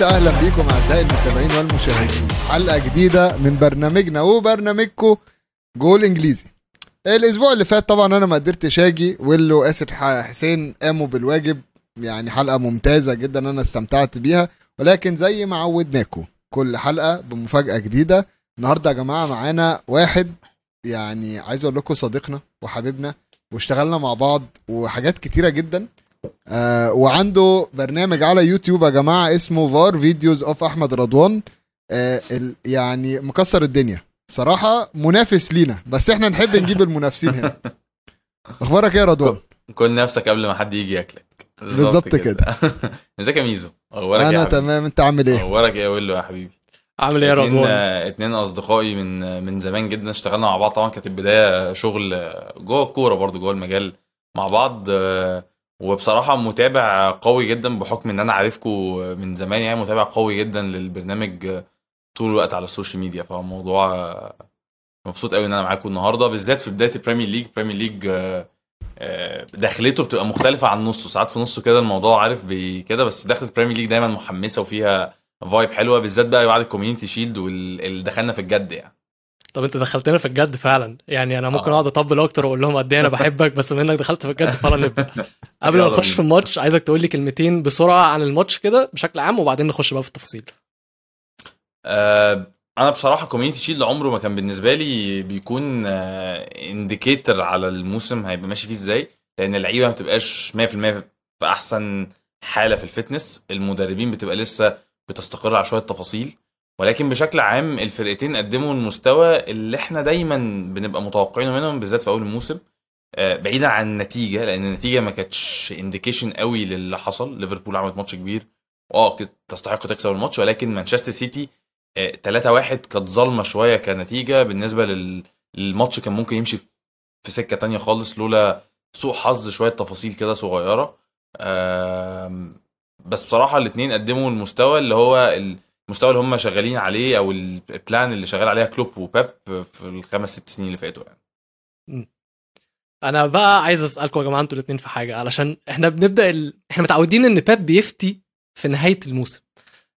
الكويسة أهلا بيكم أعزائي المتابعين والمشاهدين. حلقة جديدة من برنامجنا وبرنامجكم جول إنجليزي. الأسبوع اللي فات طبعا أنا ما قدرتش ويلو آسر ح- حسين قاموا بالواجب. يعني حلقة ممتازة جدا أنا استمتعت بيها. ولكن زي ما عودناكم كل حلقة بمفاجأة جديدة. النهاردة يا جماعة معانا واحد يعني عايز أقول لكم صديقنا وحبيبنا واشتغلنا مع بعض وحاجات كتيرة جدا. آه وعنده برنامج على يوتيوب يا جماعة اسمه VAR videos of أحمد رضوان. آه ال- يعني مكسر الدنيا. صراحة منافس لينا بس إحنا نحب نجيب المنافسين هنا. أخبارك إيه يا رضوان؟ كل نفسك قبل ما حد يجي ياكلك. بالظبط كده. إزيك يا ميزو؟ أخبارك إيه يا أنا؟ تمام. أنت عامل إيه؟ أخبارك إيه يا ويلو يا حبيبي؟ عامل إيه يا رضوان؟ آه، اتنين أصدقائي من من زمان جدا اشتغلنا مع بعض. طبعا كانت البداية شغل جوه الكورة برضو جوه المجال مع بعض. وبصراحة متابع قوي جدا بحكم إن أنا عارفكم من زمان يعني متابع قوي جدا للبرنامج طول الوقت على ال social media. فالموضوع مبسوط قوي إن أنا معاكم النهارده بالذات في بداية ال Premier League Premier League دخلته بتبقى مختلفة عن نصه. ساعات في نصه كده الموضوع عارف كده بس دخلة ال Premier League دايما محمسة وفيها vibe حلوة بالذات بقى بعد ال Community Shield واللي دخلنا في الجد يعني. طب انت دخلتنا في الجد فعلا يعني أنا ممكن آه. أقعد أطبل أكتر وأقول لهم قد إيه أنا بحبك بس بما إنك دخلت في الجد فعلا نبدا قبل ما نخش. في الماتش عايزك تقول لي كلمتين بسرعة عن الماتش كده بشكل عام وبعدين نخش بقى في التفاصيل آه، أنا بصراحة Community Shield عمره ما كان بالنسبة لي بيكون indicator على الموسم هيبقى ماشي فيه إزاي لأن اللعيبة ما بتبقاش 100% في أحسن حالة في ال fitness المدربين بتبقى لسه بتستقر على شوية تفاصيل ولكن بشكل عام الفرقتين قدموا المستوى اللي إحنا دايما بنبقى متوقعينه منهم بالذات في أول الموسم. آه، بعيدا عن النتيجة لأن النتيجة ما كانتش indication قوي للي حصل. ليفربول عملت ماتش كبير. آه تستحق تكسب الماتش ولكن مانشستر سيتي 3 1 كانت ظالمة شوية كنتيجة. بالنسبة لل- للماتش كان ممكن يمشي في سكة تانية خالص لولا سوء حظ شوية تفاصيل كده صغيرة. بس بصراحة الاثنين قدموا المستوى اللي هو المستوى اللي هم شغالين عليه أو ال plan اللي شغال عليها كلوب وبيب في الخمس ست سنين اللي فاتوا يعني. أنا بقى عايز أسألكم يا جماعة أنتوا الاثنين في حاجة علشان إحنا بنبدأ ال... إحنا متعودين إن بيب بيفتي في نهاية الموسم.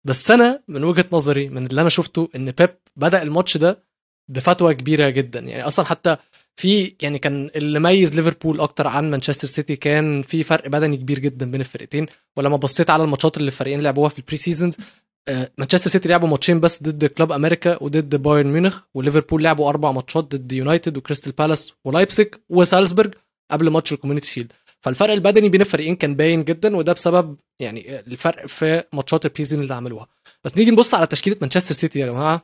بس أنا من وجهة نظري من اللي أنا شفته إن بيب بدأ الماتش ده بفتوى كبيرة جدا. يعني أصلا حتى في يعني كان اللي ميز ليفربول أكتر عن مانشستر سيتي كان في فرق بدني كبير جدا بين الفرقتين. ولما بصيت على الماتشات اللي الفريقين لعبوها في ال pre-seasons مانشستر سيتي لعبوا ماتشين بس ضد كلوب أمريكا وضد بايرن ميونخ وليفربول لعبوا أربع ماتشات ضد يونايتد وكريستال بالاس ولايبسك وسالزبرج قبل ماتش ال Community Shield. فالفرق البدني بين الفريقين كان باين جدا وده بسبب يعني الفرق في ماتشات ال pre-season اللي عملوها. بس نيجي نبص على تشكيلة مانشستر سيتي يا جماعة.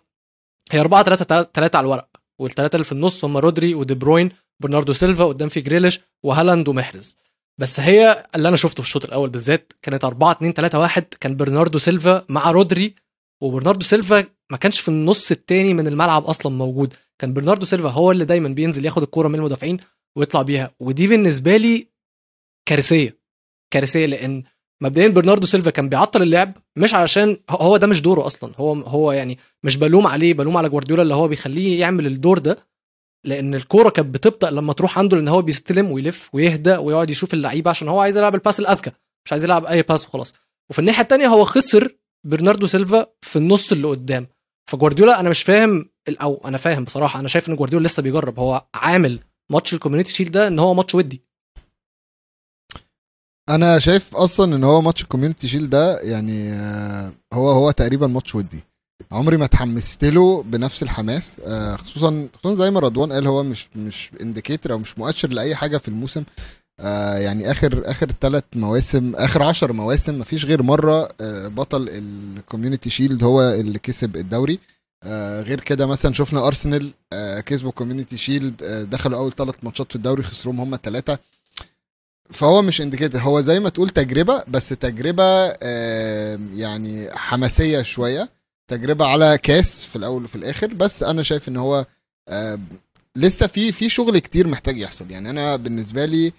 هي 4 3 3 على الورق والثلاثه اللي في النص هم رودري ودي بروين برناردو سيلفا قدام في جريليش وهالاند ومحرز. بس هي اللي أنا شفته في الشوط الأول بالذات كانت 4 2 3 1 كان برناردو سيلفا مع رودري وبرناردو سيلفا ما كانش في النص التاني من الملعب أصلا موجود. كان برناردو سيلفا هو اللي دايما بينزل ياخد الكورة من المدافعين ويطلع بيها. ودي بالنسبة لي كارثية كارثية لأن مبدئيا برناردو سيلفا كان بيعطل اللعب مش علشان هو ده مش دوره أصلا. هو هو يعني مش بلوم عليه بلوم على جوارديولا اللي هو بيخليه يعمل الدور ده. لأن الكورة كانت بتبطأ لما تروح عنده لأن هو بيستلم ويلف ويهدى ويقعد يشوف اللعيبة عشان هو عايز يلعب ال pass الأذكى مش عايز يلعب أي pass وخلاص. وفي الناحية الثانية هو خسر برناردو سيلفا في النص اللي قدام. فجوارديولا أنا مش فاهم أو أنا فاهم بصراحة أنا شايف إن جوارديولا لسه بيجرب. هو عامل ماتش ال Community Shield ده إن هو ماتش ودي. أنا شايف أصلا إن هو ماتش ال Community Shield ده يعني آه، هو هو تقريبا ماتش ودي. عمري ما اتحمست له بنفس الحماس. آه، خصوصا خصوصا زي ما رضوان قال هو مش مش indicator أو مش مؤشر لأي حاجة في الموسم. آه، يعني آخر آخر ثلاث مواسم آخر عشر مواسم مفيش غير مرة آه، بطل ال Community Shield هو اللي كسب الدوري. غير كده مثلا شفنا أرسنال كسبوا Community Shield دخلوا أول ثلاث ماتشات في الدوري خسروهم هم الثلاثه فهو مش indicator هو زي ما تقول تجربة بس تجربة يعني حماسية شوية. تجربة على كاس في الأول وفي الآخر بس أنا شايف إن هو آه، لسه في في شغل كتير محتاج يحصل. يعني أنا بالنسبة لي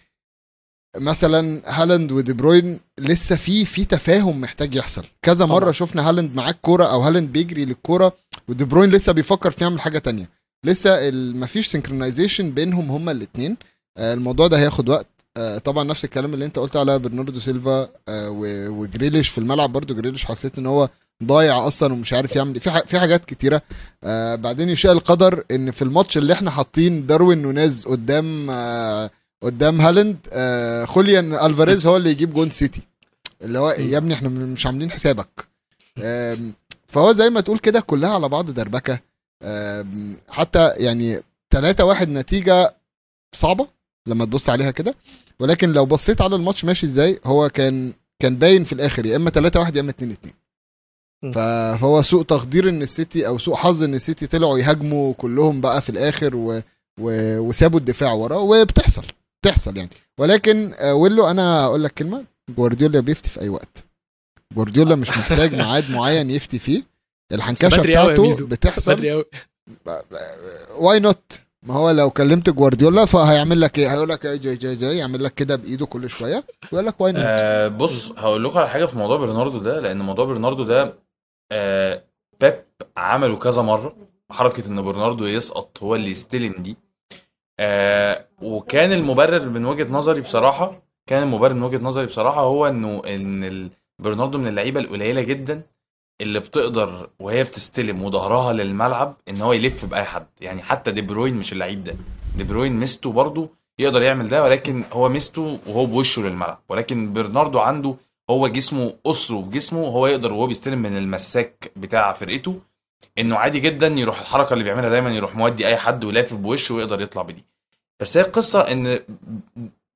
مثلا هالاند ودي بروين لسه في في تفاهم محتاج يحصل. كذا مرة طبعا. شفنا هالاند معاه الكوره أو هالاند بيجري للكورة ودي بروين لسه بيفكر في يعمل حاجة تانية. لسه مفيش synchronization بينهم هما الاثنين الموضوع ده هياخد وقت. آه طبعا نفس الكلام اللي أنت قلت على برناردو سيلفا آه وجريليش في الملعب. برضو جريليش حسيت إن هو ضايع أصلا ومش عارف يعمل في ح- في حاجات كتيرة. آه بعدين يشاء القدر إن في الماتش اللي إحنا حاطين داروين نونيز قدام آه قدام هالاند آه خوليان ألفاريز هو اللي يجيب جون سيتي. اللي هو يا ابني إحنا مش عاملين حسابك. آم، فهو زي ما تقول كده كلها على بعض دربكة. آم، حتى يعني 3 1 نتيجة صعبة لما تبص عليها كده. ولكن لو بصيت على الماتش ماشي إزاي هو كان كان باين في الآخر يا إما 3 1 يا إما 2 2 م. ف- فهو سوء تقدير إن السيتي أو سوء حظ إن السيتي طلعوا يهاجموا كلهم بقى في الآخر و... و... وسابوا الدفاع ورا وبتحصل بتحصل يعني. ولكن آه، ويلو أنا أقول لك كلمة جوارديولا بيفتي في أي وقت. جوارديولا مش محتاج ميعاد معين يفتي فيه. الحنكشة بتاعته. بتحصل. بدري قوي why not ما هو لو كلمت جوارديولا فهيعمل لك إيه؟ هيقول لك إيه؟ جاي جاي جاي. يعمل لك كده بإيده كل شوية. ويقول لك why not آه بص هقول لكم على حاجة في موضوع برناردو ده لأن موضوع برناردو ده آه بيب عمله كذا مرة. حركة إن برناردو يسقط هو اللي يستلم دي. آه وكان المبرر من وجهة نظري بصراحة كان المبرر من وجهة نظري بصراحة هو إنه إن برناردو من اللعيبة القليلة جدا اللي بتقدر وهي بتستلم وظهرها للملعب إن هو يلف بأي حد. يعني حتى دي بروين مش اللعيب ده. دي بروين ميزته برضه يقدر يعمل ده ولكن هو ميزته وهو بوشه للملعب. ولكن برناردو عنده هو جسمه أسره بجسمه هو يقدر وهو بيستلم من المساك بتاع فرقته إنه عادي جدا يروح الحركة اللي بيعملها دايما يروح مودي أي حد ولافف بوشه ويقدر يطلع بدي. بس هي القصة إن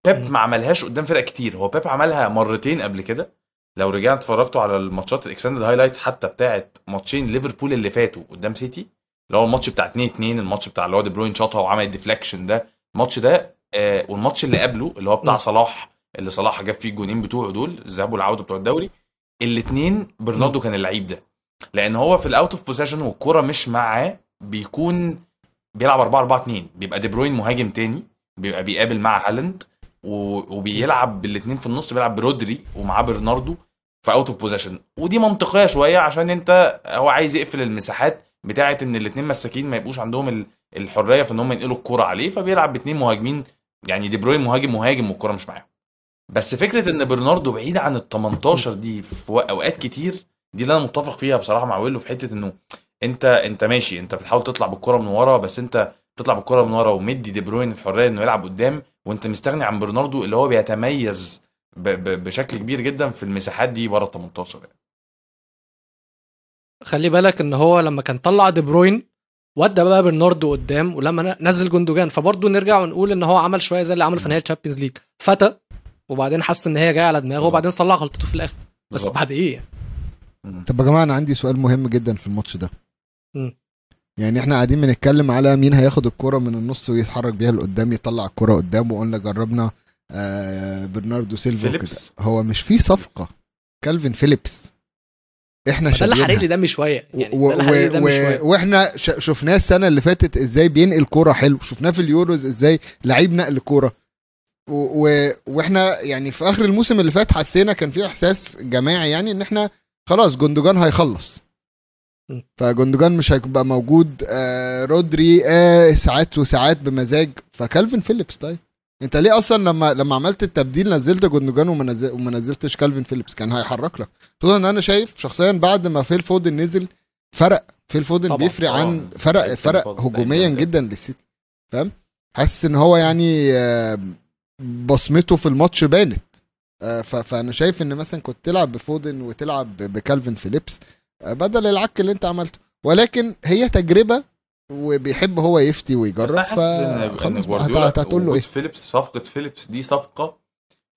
بيب ما عملهاش قدام فرق كتير. هو بيب عملها مرتين قبل كده. لو رجعت اتفرجتوا على الماتشات ال extended highlights حتى بتاعت ماتشين ليفربول اللي فاتوا قدام سيتي اللي هو الماتش بتاع 2 2 الماتش بتاع اللي هو دي بروين شاطها وعمل ال deflection ده. الماتش ده آه والماتش اللي قبله اللي هو بتاع. صلاح اللي صلاح جاب فيه الجونين بتوعه دول الذهاب والعودة بتوع الدوري الاثنين برناردو كان اللعيب ده. لأن هو في ال out of possession والكوره مش معاه بيكون بيلعب 4 4 2 بيبقى دي بروين مهاجم تاني بيبقى بيقابل مع هالاند وبيلعب بالاثنين في النص بيلعب برودري ومعاه برناردو في out of possession ودي منطقية شوية عشان انت هو عايز يقفل المساحات بتاعة إن الاثنين المساكين ما يبقوش عندهم ال- الحرية في إن هم ينقلوا الكوره عليه فبيلعب باثنين مهاجمين يعني دي بروين مهاجم مهاجم والكوره مش معاهم بس فكرة إن برناردو بعيد عن ال 18 دي في أوقات كتير دي اللي أنا متفق فيها بصراحة مع ويلو في حتة إنه انت أنت ماشي أنت بتحاول تطلع بالكرة من ورا بس أنت تطلع بالكرة من ورا ومدي دي بروين الحرية إنه يلعب قدام وأنت مستغني عن برناردو اللي هو بيتميز ب ب بشكل كبير جدا في المساحات دي ورا ال 18 يعني. خلي بالك إن هو لما كان طلع دي بروين ودى بقى برناردو قدام ولما نزل جندوجان فبرضه نرجع ونقول إن هو عمل شوية زي اللي عمله في نهاية ال Champions League فتى وبعدين حس إن هي جاية على دماغه وبعدين صلح غلطته في الآخر. بس. بعد إيه يعني؟ طب يا جماعة أنا عندي سؤال مهم جدا في الماتش ده. مم. يعني إحنا قاعدين بنتكلم على مين هياخد الكرة من النص ويتحرك بيها لقدام يطلع الكرة قدام وقلنا جربنا آه برناردو سيلفا هو مش في صفقة. كالفين فيليبس. إحنا ما ده اللي حرق لي دمي شوية. يعني و- و- دمي و- شوية. وإحنا ش- شفناه السنة اللي فاتت إزاي بينقل كوره حلو. شفناه في اليوروز إزاي لعيب نقل كوره و... و... وإحنا يعني في آخر الموسم اللي فات حسينا كان في إحساس جماعي يعني إن إحنا خلاص جندوجان هيخلص. فجندوجان مش هيبقى موجود آه رودري آه ساعات وساعات بمزاج. فكالفين فيليبس طيب. أنت ليه أصلا لما لما عملت التبديل نزلت جندوجان وما نزل وما نزلتش كالفين فيليبس؟ كان هيحرك لك. خصوصا إن أنا شايف شخصيا بعد ما فيل فودن نزل فرق. فيل فودن بيفرق. عن فرق فرق هجوميا جدا للسيتي فاهم؟ حاسس إن هو يعني آه، بصمته في الماتش بانت. آه، فأنا شايف إن مثلا كنت تلعب بفودن وتلعب ب- بكالفين فيليبس آه، بدل العك اللي أنت عملته. ولكن هي تجربة وبيحب هو يفتي بس ويجرب حاسس إن هتقول له إيه؟ فيليبس صفقة فيليبس دي صفقة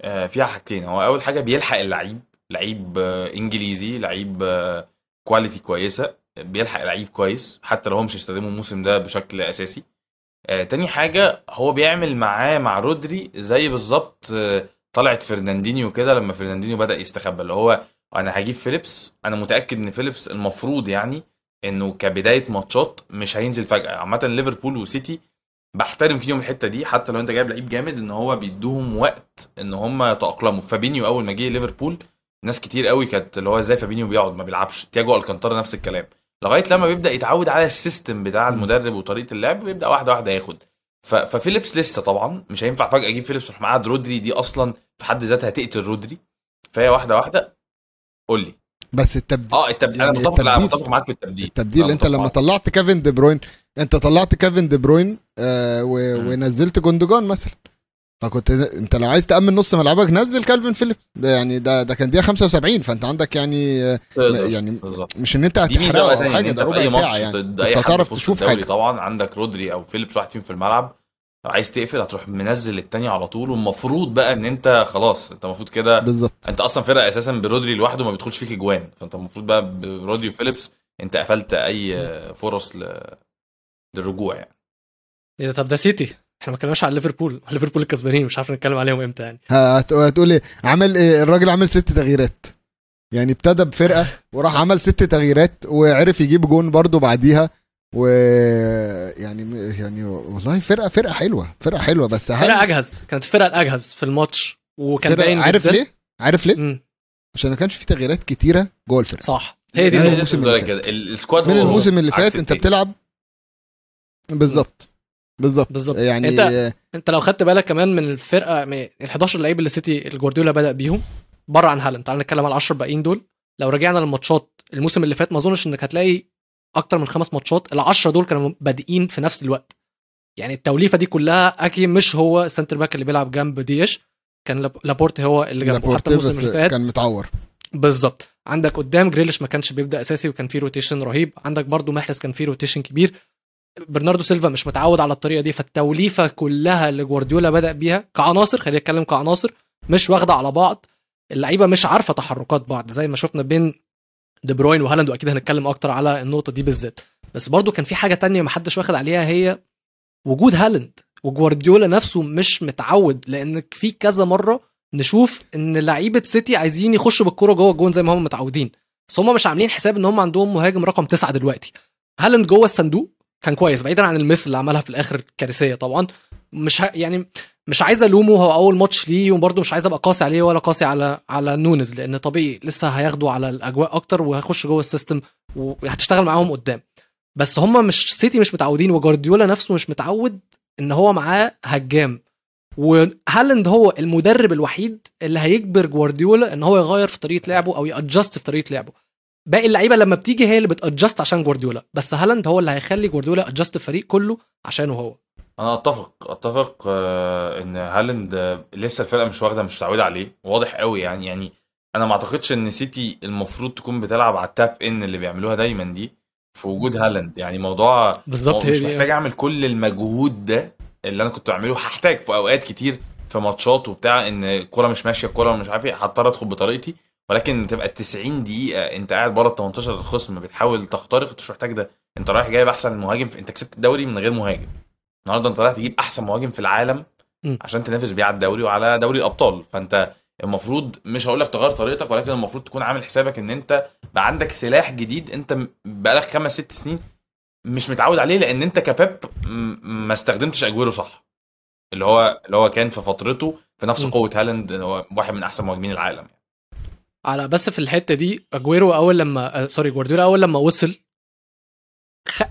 آه، فيها حاجتين. هو أول حاجة بيلحق اللعيب لعيب إنجليزي لعيب quality كويسة بيلحق لعيب كويس حتى لو هو مش هيستخدمه الموسم ده بشكل أساسي. آه، تاني حاجة هو بيعمل معاه مع رودري زي بالظبط آه، طلعت فرناندينيو كده لما فرناندينيو بدأ يستخبى اللي هو أنا هجيب فيليبس أنا متأكد إن فيليبس المفروض يعني إنه كبداية ماتشات مش هينزل فجأة. عامة ليفربول وسيتي بحترم فيهم الحتة دي حتى لو أنت جايب لعيب جامد إن هو بيدوهم وقت إن هم يتأقلموا. فابينيو أول ما جه ليفربول ناس كتير قوي كانت اللي هو إزاي فابينيو بيقعد؟ ما بيلعبش. تياجو ألكانتارا نفس الكلام. لغاية لما بيبدأ يتعود على ال system بتاع المدرب وطريقة اللعب بيبدأ واحدة واحدة ياخد. ففيليبس لسه طبعا مش هينفع فجأة أجيب فيليبس وأروح معاد رودري دي أصلا في حد ذاتها تقتل رودري. فهي واحدة واحدة. قول لي. بس التبديل آه التبديل. يعني أنا متفق التبديل- متفق معاك في التبديل. التبديل. أنت لما. طلعت كيفن دي بروين أنت طلعت كيفن دي بروين آه و... ونزلت جوندوجان مثلا. فكنت انت لو عايز تأمن نص ملعبك نزل كالفين فيليبس. ده يعني ده ده كان دقيقة 75 فانت عندك يعني آه،. يعني بالظبط. مش إن أنت هتحرقه بقى أو حاجة ده ربع أي ساعة ماتش يعني. أنت هتعرف تشوف حاجة. طبعا عندك رودري أو فيليبس واحد فيهم في الملعب لو عايز تقفل هتروح منزل التاني على طول والمفروض بقى إن أنت خلاص أنت المفروض كده بالظبط. أنت أصلا فرقة أساسا برودري لوحده ما بيدخلش فيك اجوان فأنت المفروض بقى برودري وفيليبس أنت قفلت أي فرص ل... للرجوع يعني. إيه ده؟ طب ده سيتي. إحنا ما اتكلمناش على ليفربول ليفربول الكسبانين مش عارف نتكلم عليهم إمتى يعني هت- هتقول إيه عمل إيه الراجل عمل ست تغييرات يعني ابتدى بفرقه وراح عمل ست تغييرات وعرف يجيب جون برضو بعديها و يعني يعني والله فرقه فرقه حلوة فرقه حلوة بس هل فرقه اجهز كانت الفرقه الاجهز في الماتش وكان فرقة- باين عارف. ليه؟ عارف ليه؟ مم. عشان ما كانش في تغييرات كتيره جوه الفرقه صح هي دي يعني. الموسم اللي فات. ال squad من الموسم اللي فات انت. بتلعب بالظبط بالظبط. بالظبط. يعني انت- انت لو خدت بالك كمان من الفرقة من ال 11 لعيب اللي سيتي الجوارديولا بدأ بيهم بره عن هالاند. تعال نتكلم على ال 10 باقيين دول. لو رجعنا للماتشات الموسم اللي فات ما أظنش إنك هتلاقي أكتر من خمس ماتشات. ال 10 دول كانوا بادئين في نفس الوقت. يعني التوليفة دي كلها أكيد مش هو ال centre back اللي بيلعب جنب دياش كان لاب- لابورت هو اللي جنبه حتى الموسم اللي فات. كان متعور. بالظبط. عندك قدام جريليش ما كانش بيبدأ أساسي وكان فيه rotation رهيب. عندك برضو محرز كان فيه rotation كبير. برناردو سيلفا مش متعود على الطريقة دي فالتوليفة كلها اللي جوارديولا بدأ بيها كعناصر خلينا نتكلم كعناصر مش واخدة على بعض. اللعيبة مش عارفة تحركات بعض زي ما شفنا بين دي بروين وهالاند وأكيد هنتكلم أكتر على النقطة دي بالذات. بس برضو كان في حاجة تانية محدش واخد عليها هي وجود هالاند. وجوارديولا نفسه مش متعود لأن في كذا مرة نشوف إن لعيبة سيتي عايزين يخشوا بالكورة جوه الجون زي ما هم متعودين. بس هم مش عاملين حساب إن هم عندهم مهاجم رقم تسعة دلوقتي. هالاند جوه الصندوق كان كويس بعيدا عن ال miss اللي عملها في الآخر كارثية طبعا. مش ه... يعني مش عايز ألومه هو أول ماتش ليه وبرده مش عايز أبقى قاسي عليه ولا قاسي على على نونيز لأن طبيعي لسه هياخدوا على الأجواء أكتر وهيخش جوه ال system وهتشتغل معاهم قدام. بس هم مش سيتي مش متعودين وجوارديولا نفسه مش متعود إن هو معاه مهاجم. وهالاند هو المدرب الوحيد اللي هيجبر جوارديولا إن هو يغير في طريقة لعبه أو ي adjust في طريقة لعبه. باقي اللعيبة لما بتيجي هي اللي بت adjust عشان جوارديولا. بس هالاند هو اللي هيخلي جوارديولا adjust الفريق كله عشانه هو. أنا أتفق أتفق آه، إن هالاند آه، لسه الفرقة مش واخدة مش متعودة عليه. واضح قوي يعني يعني أنا ما أعتقدش إن سيتي المفروض تكون بتلعب على ال tap in اللي بيعملوها دايما دي في وجود هالاند. يعني موضوع بالظبط مش محتاج أعمل كل المجهود ده اللي أنا كنت بعمله. هحتاج في أوقات كتير في ماتشات وبتاع إن الكوره مش ماشية الكوره مش عارف إيه هضطر أدخل بطريقتي. ولكن تبقى 90 دقيقة انت قاعد بره ال 18 الخصم بتحاول تخترق انت مش محتاج ده. انت رايح جايب أحسن مهاجم في... انت كسبت الدوري من غير مهاجم. النهارده انت رايح تجيب أحسن مهاجم في العالم. عشان تنافس بيه على الدوري وعلى دوري الأبطال. فانت المفروض مش هقول لك تغير طريقتك ولكن المفروض تكون عامل حسابك ان انت بقى عندك سلاح جديد انت بقالك خمس ست سنين مش متعود عليه لأن انت كبيب ما استخدمتش أجويرو صح. اللي هو اللي هو كان في فترته في نفس. قوة هالاند هو واحد من أحسن مهاجمين العالم على بس في الحتة دي أجويرو أول لما آه sorry جوارديولا أول لما وصل.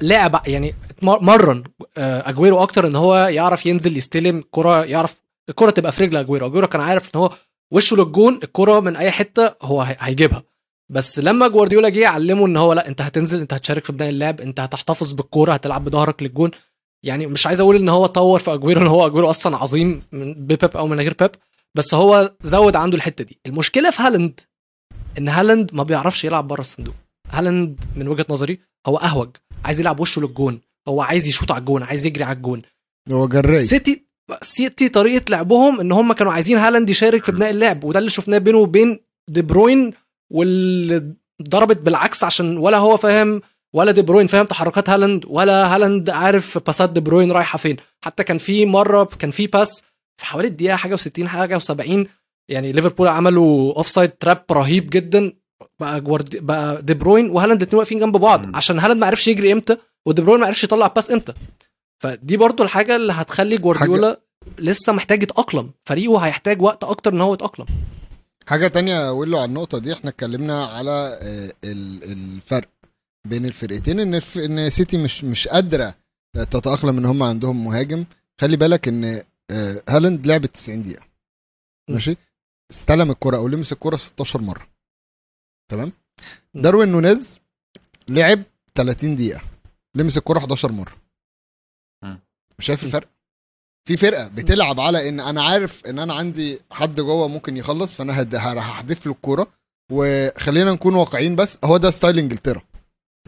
لعب يعني مرن آه، أجويرو أكتر إن هو يعرف ينزل يستلم كرة يعرف الكرة تبقى في رجل أجويرو. أجويرو كان عارف إن هو وشه للجون الكرة من أي حتة هو هي- هيجيبها. بس لما جوارديولا جه علمه إن هو لأ أنت هتنزل أنت هتشارك في بناء اللعب أنت هتحتفظ بالكوره هتلعب بظهرك للجون. يعني مش عايز أقول إن هو طور في أجويرو إن هو أجويرو أصلا عظيم من بيب أو من غير بيب بس هو زود عنده الحتة دي. المشكلة في هالاند إن هالاند ما بيعرفش يلعب بره الصندوق. هالاند من وجهة نظري هو أهوج عايز يلعب وشه للجون. هو عايز يشوط على الجون عايز يجري على الجون. هو جراي. سيتي سيتي طريقة لعبهم إن هم كانوا عايزين هالاند يشارك في بناء اللعب وده اللي شفناه بينه وبين دي بروين واللي ضربت بالعكس عشان ولا هو فاهم ولا دي بروين فاهم تحركات هالاند ولا هالاند عارف باسات دي بروين رايحة فين. حتى كان في مرة كان في باس في حوالي الدقيقة حاجة و60 حاجة و70 يعني ليفربول عملوا offside trap رهيب جدا بقى جواردي بقى دي بروين وهالاند الاثنين واقفين جنب بعض مم. عشان هالاند ما عرفش يجري إمتى ودي بروين ما عرفش يطلع pass إمتى فدي برضو الحاجة اللي هتخلي جوارديولا لسه محتاج يتأقلم فريقه هيحتاج وقت أكتر إن هو يتأقلم حاجة تانية أقول له على النقطة دي إحنا اتكلمنا على آه، ال- الفرق بين الفرقتين إن. إن سيتي مش مش قادرة تتأقلم إن هم عندهم مهاجم خلي بالك إن آه، هالاند لعب 90 دقيقة م. ماشي استلم الكرة أو لمس الكرة 16 مرة. تمام. داروين نونيز لعب 30 دقيقة. لمس الكرة 11 مرة. شايف. الفرق؟ في فرقة بتلعب على إن أنا عارف إن أنا عندي حد جوه ممكن يخلص فأنا هحدف له الكورة. وخلينا نكون واقعيين بس هو ده style إنجلترا.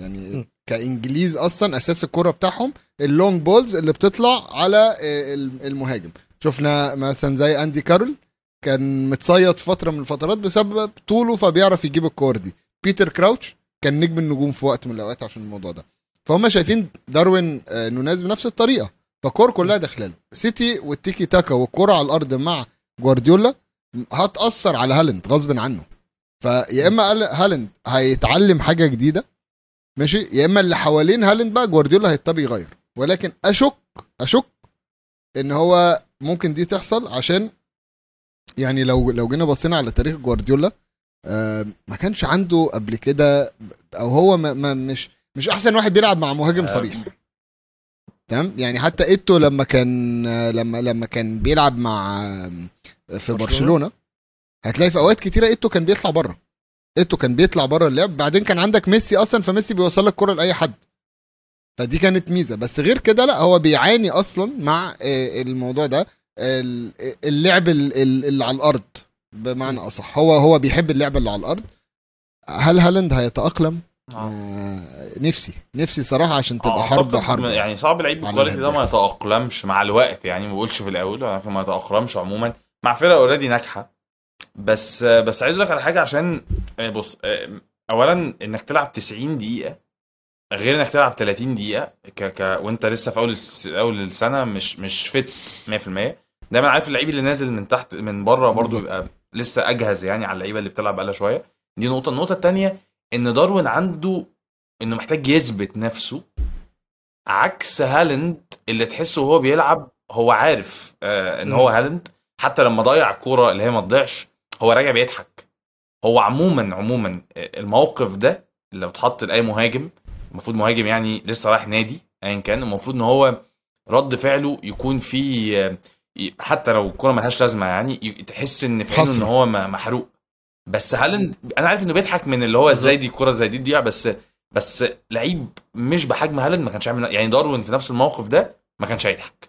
يعني. كإنجليز أصلا أساس الكورة بتاعهم ال long balls اللي بتطلع على آه، الم- المهاجم. شفنا مثلا زي أندي كارول كان متصيد فترة من الفترات بسبب طوله فبيعرف يجيب الكور دي. بيتر كراوتش كان نجم النجوم في وقت من الأوقات عشان الموضوع ده. فهم شايفين داروين آه، نونيز بنفس الطريقة فالكور كلها داخله له سيتي والتيكي تاكا والكرة على الأرض مع جوارديولا هتأثر على هالاند غصب عنه. فيا إما هال- هالاند هيتعلم حاجة جديدة ماشي يا إما اللي حوالين هالاند بقى جوارديولا هيضطر يغير. ولكن أشك أشك إن هو ممكن دي تحصل عشان يعني لو لو جينا بصينا على تاريخ جوارديولا ما كانش عنده قبل كده أو هو ما ما مش مش أحسن واحد بيلعب مع مهاجم آه. صريح. تمام؟ يعني حتى إيتو لما كان لما لما كان بيلعب مع في؟ برشلونة؟ هتلاقي في أوقات كتيرة إيتو كان بيطلع بره. إيتو كان بيطلع بره اللعب بعدين كان عندك ميسي أصلا فميسي بيوصل لك الكره لأي حد. فدي كانت ميزة. بس غير كده لا هو بيعاني أصلا مع آه، الموضوع ده. اللعب ال- ال- اللي على الأرض بمعنى أصح هو هو بيحب اللعب اللي على الأرض هل هالاند هيتأقلم آه. آه نفسي نفسي صراحة عشان تبقى أعتقد حرب حرب يعني صعب لعيب بال quality ده ما. يتأقلمش مع الوقت يعني ما بقولش في الأول ولكن ما يتأقلمش عموما مع فرقة already ناجحة بس بس عايز أقول لك على حاجة عشان آه، بص آه، اولا إنك تلعب 90 دقيقة غير إنك تلعب 30 دقيقة ك... ك... وأنت لسه في أول. أول السنة مش مش فت 100% دايما عارف اللعيب اللي نازل من تحت من بره برضه. بيبقى لسه أجهز يعني على اللعيبة اللي بتلعب بقالها شوية دي نقطة النقطة الثانية إن داروين عنده إنه محتاج يثبت نفسه عكس هالاند اللي تحسه وهو بيلعب هو عارف آه إن هو مم. هالاند حتى لما ضيع الكوره اللي هي ما تضيعش هو راجع بيضحك هو عموما عموما آه، الموقف ده لو اتحط لأي مهاجم المفروض مهاجم يعني لسه رايح نادي ايا كان المفروض إن هو رد فعله يكون فيه آه، حتى لو الكورة ملهاش لازمة يعني تحس إن في عينه إن. هو محروق. بس هالاند أنا عارف إنه بيضحك من اللي هو إزاي دي الكوره زي دي تضيع بس بس لعيب مش بحجم هالاند ما كانش عامل يعني داروين في نفس الموقف ده ما كانش هيضحك.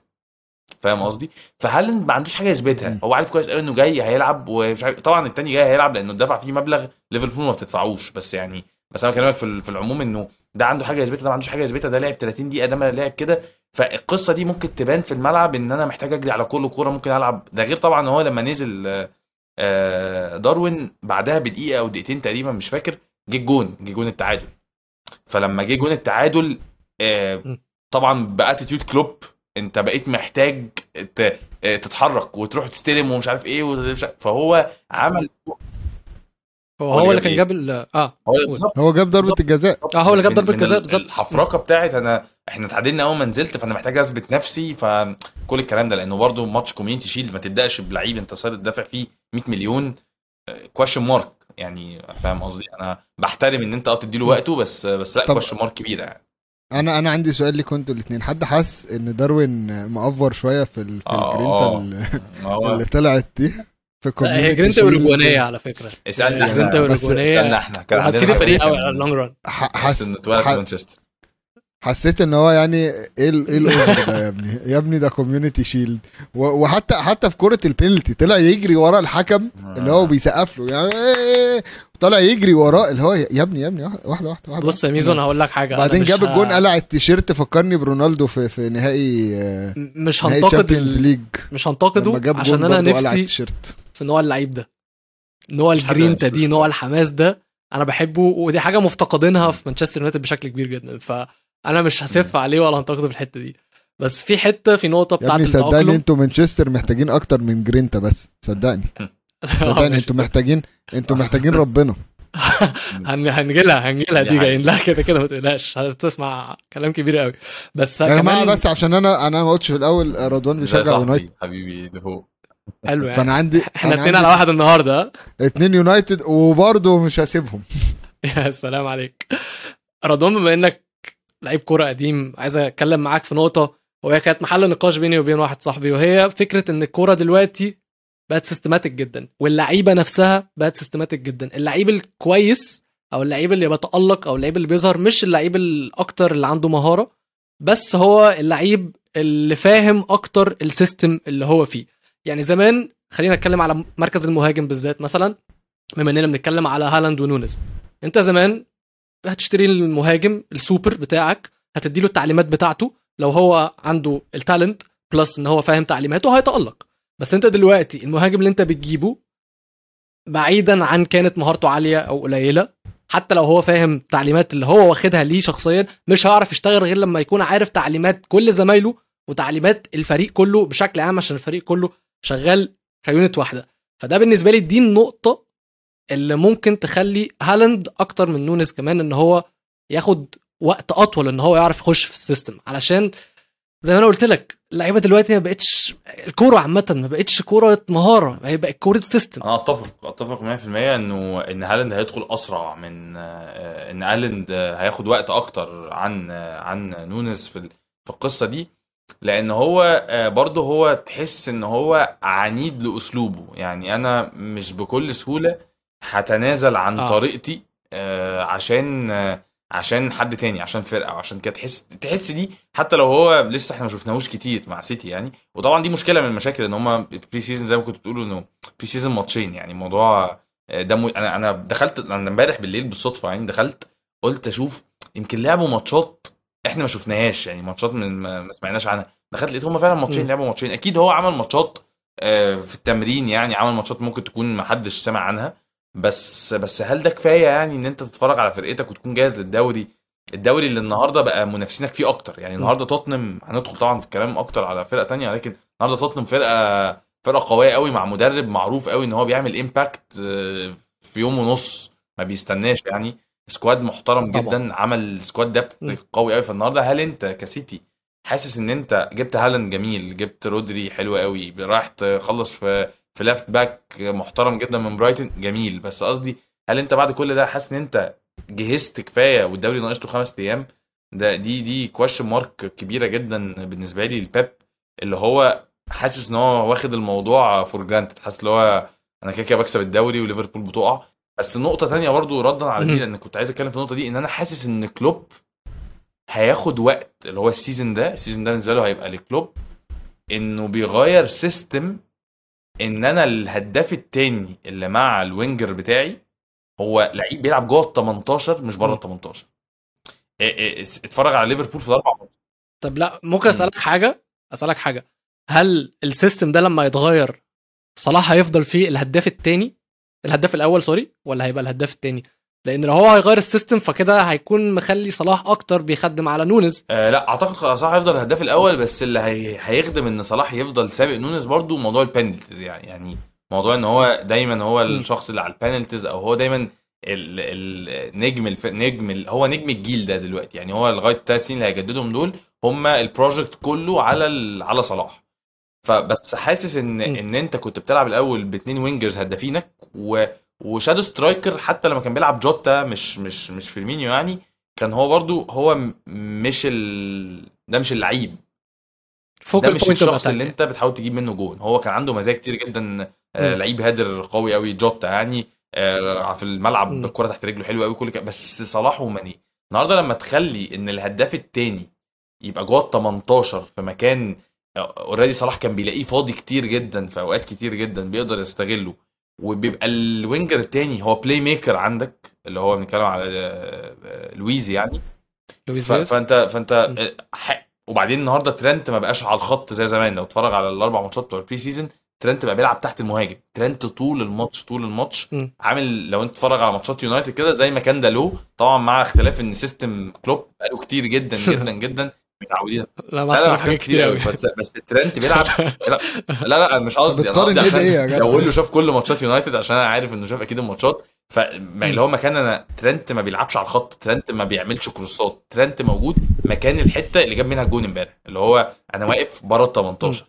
فاهم قصدي؟ فهالاند ما عندوش حاجة يثبتها. هو عارف كويس قوي إنه جاي هيلعب ومش عارف طبعا التاني جاي هيلعب لأنه دفع فيه مبلغ ليفربول ما بتدفعوش. بس يعني بس أنا بكلمك في ال- في العموم إنه ده عنده حاجة يثبتها ده ما عندوش حاجة يثبتها ده لعب 30 دقيقة ده ما لعب كده. فالقصة دي ممكن تبان في الملعب إن أنا محتاج أجري على كل كورة ممكن ألعب ده غير طبعا هو لما نزل آه، داروين بعدها بدقيقة أو دقيقتين تقريبا مش فاكر جه الجون جه جون التعادل فلما جه جون التعادل آه،. طبعا ب attitude كلوب أنت بقيت محتاج آه، تتحرك وتروح تستلم ومش عارف إيه فهو عمل هو هو اللي كان؟ جاب آه هو هو جاب ضربة. الجزاء آه هو اللي جاب من- ضربة من جزاء ال- بالظبط. الحفرقه بتاعت انا إحنا اتعادلنا أول ما نزلت فأنا محتاج أثبت نفسي فكل الكلام ده لأنه برضه ماتش community shield ما تبدأش بلعيب أنت صارف دافع فيه 100 مليون question mark يعني فاهم قصدي؟ أنا بحترم إن أنت آه تديله وقته بس بس لا question mark كبيرة يعني. أنا أنا عندي سؤال ليكم أنتوا الاثنين حد حس إن داروين مأفور شوية في ال- في آه. الجرينتا هو اللي طلعت دي؟ في هي جرينتا shield؟ اوروجوانيه على فكرة. اسألني هي إحنا جرينتا استنى اوروجوانيه إحنا كان عندنا الفريق حسيت قوي على ال long run ح- حس حس إنه اتولد مانشستر. حسيت إن هو يعني إيه ال- إيه ال over ده يا ابني؟ يا ابني ده community shield وحتى حتى في كرة البينالتي طلع يجري ورا الحكم اللي هو بيسقف له. يعني إيه طلع يجري وراه اللي هو يا ابني يا ابني واحدة واحدة واحدة بص يا ميزو أنا هقول لك حاجة. بعدين جاب الجون قلع التيشيرت فكرني برونالدو في في نهائي آه، مش نهائي هنتقد مش هنتقده عشان أنا نفسي في نوع اللعيب ده. نوع الجرينتا دي نوع. الحماس ده أنا بحبه ودي حاجة مفتقدينها في مانشستر يونايتد بشكل كبير جدا. فأنا مش هسف عليه ولا هنتقده في الحتة دي. بس في حتة في نقطة بتاعت ابني صدقني أنتوا مانشستر محتاجين أكتر من جرينتا بس صدقني. صدقني. أنتوا محتاجين أنتوا محتاجين ربنا. هن... هنجيلها هنجيلها دي. جايين. لها كده كده ما تقلقش. هتسمع كلام كبير قوي. بس يا جماعة بس عشان أنا أنا ما قلتش في الأول رضوان بيشجع يونايتد. حبيبي ده فوق حلو يعني. فأنا عندي إحنا اتنين على واحد النهارده. اتنين يونايتد وبرضه مش هسيبهم. يا سلام عليك. رضوان بما إنك لعيب كورة قديم عايز أتكلم معاك في نقطة وهي كانت محل نقاش بيني وبين واحد صاحبي وهي فكرة إن الكورة دلوقتي بقت systematic جدا واللعيبة نفسها بقت systematic جدا. اللعيب الكويس أو اللعيب اللي بيتألق أو اللعيب اللي بيظهر مش اللعيب الأكتر اللي عنده مهارة بس هو اللعيب اللي فاهم أكتر ال system اللي هو فيه. يعني زمان خلينا نتكلم على مركز المهاجم بالذات مثلا بما إننا بنتكلم على هالاند ونونيز أنت زمان هتشتري المهاجم السوبر بتاعك هتديله التعليمات بتاعته لو هو عنده ال talent plus إن هو فاهم تعليماته هيتألق. بس أنت دلوقتي المهاجم اللي أنت بتجيبه بعيدا عن كانت مهارته عالية أو قليلة حتى لو هو فاهم تعليمات اللي هو واخدها ليه شخصيا مش هيعرف يشتغل غير لما يكون عارف تعليمات كل زمايله وتعليمات الفريق كله بشكل عام عشان الفريق كله شغال ك unit واحدة. فده بالنسبة لي دي النقطة اللي ممكن تخلي هالاند أكتر من نونيز كمان إن هو ياخد وقت أطول إن هو يعرف يخش في ال system. علشان زي ما أنا قلت لك اللعيبة دلوقتي ما بقتش الكورة عامة ما بقتش كورة مهارة هي بقت كورة system أنا أتفق أتفق 100% إنه إن هالاند هيدخل أسرع من آه، إن هالاند هياخد وقت أكتر عن آه، عن نونيز في في القصة دي. لأن هو آه، برضه هو تحس إن هو عنيد لأسلوبه يعني أنا مش بكل سهولة هتنازل عن آه. آه. طريقتي آه، عشان آه، عشان حد تاني عشان فرقة عشان كده تحس تحس دي حتى لو هو لسه إحنا ما شفناهوش كتير مع سيتي يعني وطبعا دي مشكلة من المشاكل إن هم pre season زي ما كنتوا بتقولوا إنه pre season ماتشين يعني الموضوع آه، ده. أنا أنا دخلت أنا إمبارح بالليل بالصدفة يعني دخلت قلت أشوف يمكن لعبوا ماتشات إحنا ما شفناهاش يعني ماتشات من ما سمعناش عنها. دخلت لقيت هم فعلا ماتشين. لعبوا ماتشين. أكيد هو عمل ماتشات آه، في التمرين يعني عمل ماتشات ممكن تكون ما حدش سمع عنها. بس بس هل ده كفاية يعني إن أنت تتفرج على فرقتك وتكون جاهز للدوري؟ الدوري اللي النهارده بقى منافسينك فيه أكتر. يعني النهارده توتنهام هندخل طبعا في الكلام أكتر على فرقة تانية ولكن النهارده توتنهام فرقة فرقة قوية قوي مع مدرب معروف قوي إن هو بيعمل impact في يوم ونص ما بيستناش يعني. squad محترم طبعا. جدا عمل squad depth قوي قوي فالنهارده هل أنت ك سيتي حاسس إن أنت جبت هالاند؟ جميل. جبت رودري حلو قوي رايح تخلص في في left back محترم جدا من برايتن؟ جميل. بس قصدي هل أنت بعد كل ده حاسس إن أنت جهزت كفاية والدوري ناقص له خمس أيام؟ ده دي دي question mark كبيرة جدا بالنسبة لي ل بيب اللي هو حاسس إن هو واخد الموضوع for granted حاسس اللي هو أنا كده كده بكسب الدوري وليفربول بتقع. بس النقطه تانية برضو ردا على دي. لأن كنت عايز أتكلم في النقطة دي إن أنا حاسس إن كلوب هياخد وقت اللي هو ال season ده ال season ده بالنسبة له هيبقى لكلوب إنه بيغير system إن أنا الهداف التاني اللي مع ال winger بتاعي هو لعيب بيلعب جوه ال 18 مش بره ال 18 إيه إيه اتفرج على ليفربول في ماتشات طب لا ممكن مم. أسألك حاجة؟ أسألك حاجة. هل ال system ده لما يتغير صلاح هيفضل فيه الهداف الثاني الهداف الأول sorry ولا هيبقى الهداف الثاني لأن لو هو هيغير ال system فكده هيكون مخلي صلاح أكتر بيخدم على نونيز آه لا أعتقد صلاح هيفضل الهداف الأول بس اللي هي... هيخدم إن صلاح يفضل سابق نونيز برضو موضوع ال penalties يعني. يعني موضوع إن هو دايما هو الشخص اللي على ال penalties أو هو دايما ال- ال- النجم الف... نجم ال... هو نجم الجيل ده دلوقتي. يعني هو لغاية الثلاث سنين اللي هيجددهم دول هم ال project كله على ال... على صلاح. فبس حاسس إن م. إن أنت كنت بتلعب الأول باثنين wingers هدافينك و... و shadow striker حتى لما كان بيلعب جوتا مش مش مش فيرمينيو يعني كان هو برضو هو مش ال... ده مش اللعيب ده focal مش الشخص اللي أنت بتحاول تجيب منه جون هو كان عنده مزايا كتير جدا آه،. لعيب header قوي قوي جوتا يعني آه، في الملعب. الكره تحت رجله حلوة قوي كل كده بس صلاح وماني النهارده لما تخلي إن الهداف التاني يبقى جوه ال 18 في مكان already صلاح كان بيلاقيه فاضي كتير جدا في أوقات كتير جدا بيقدر يستغله وبيبقى ال winger التاني هو playmaker عندك اللي هو بنتكلم على آه، آه، لويزي يعني. دياز. فأنت فأنت ح... وبعدين النهارده ترنت ما بقاش على الخط زي زمان لو اتفرج على الأربع ماتشات بتوع ال pre-season ترنت بقى بيلعب تحت المهاجم ترنت طول الماتش طول الماتش مم. عامل لو انت تتفرج على ماتشات يونايتد كده زي ما كان دالو طبعا مع اختلاف إن system كلوب بقاله كتير جدا جدا جدا متعودين. لا لا ما لا حاجات كتير قوي بس بس ترنت بيلعب. لا لا مش قصدي أنا قصدي يا عشان؟ لو له شاف كل ماتشات يونايتد عشان أنا عارف إنه شاف أكيد الماتشات. فما اللي هو مكان أنا ترنت ما بيلعبش على الخط ترنت ما بيعملش crossات ترنت موجود مكان الحتة اللي جاب منها الجون امبارح اللي هو أنا واقف بره ال 18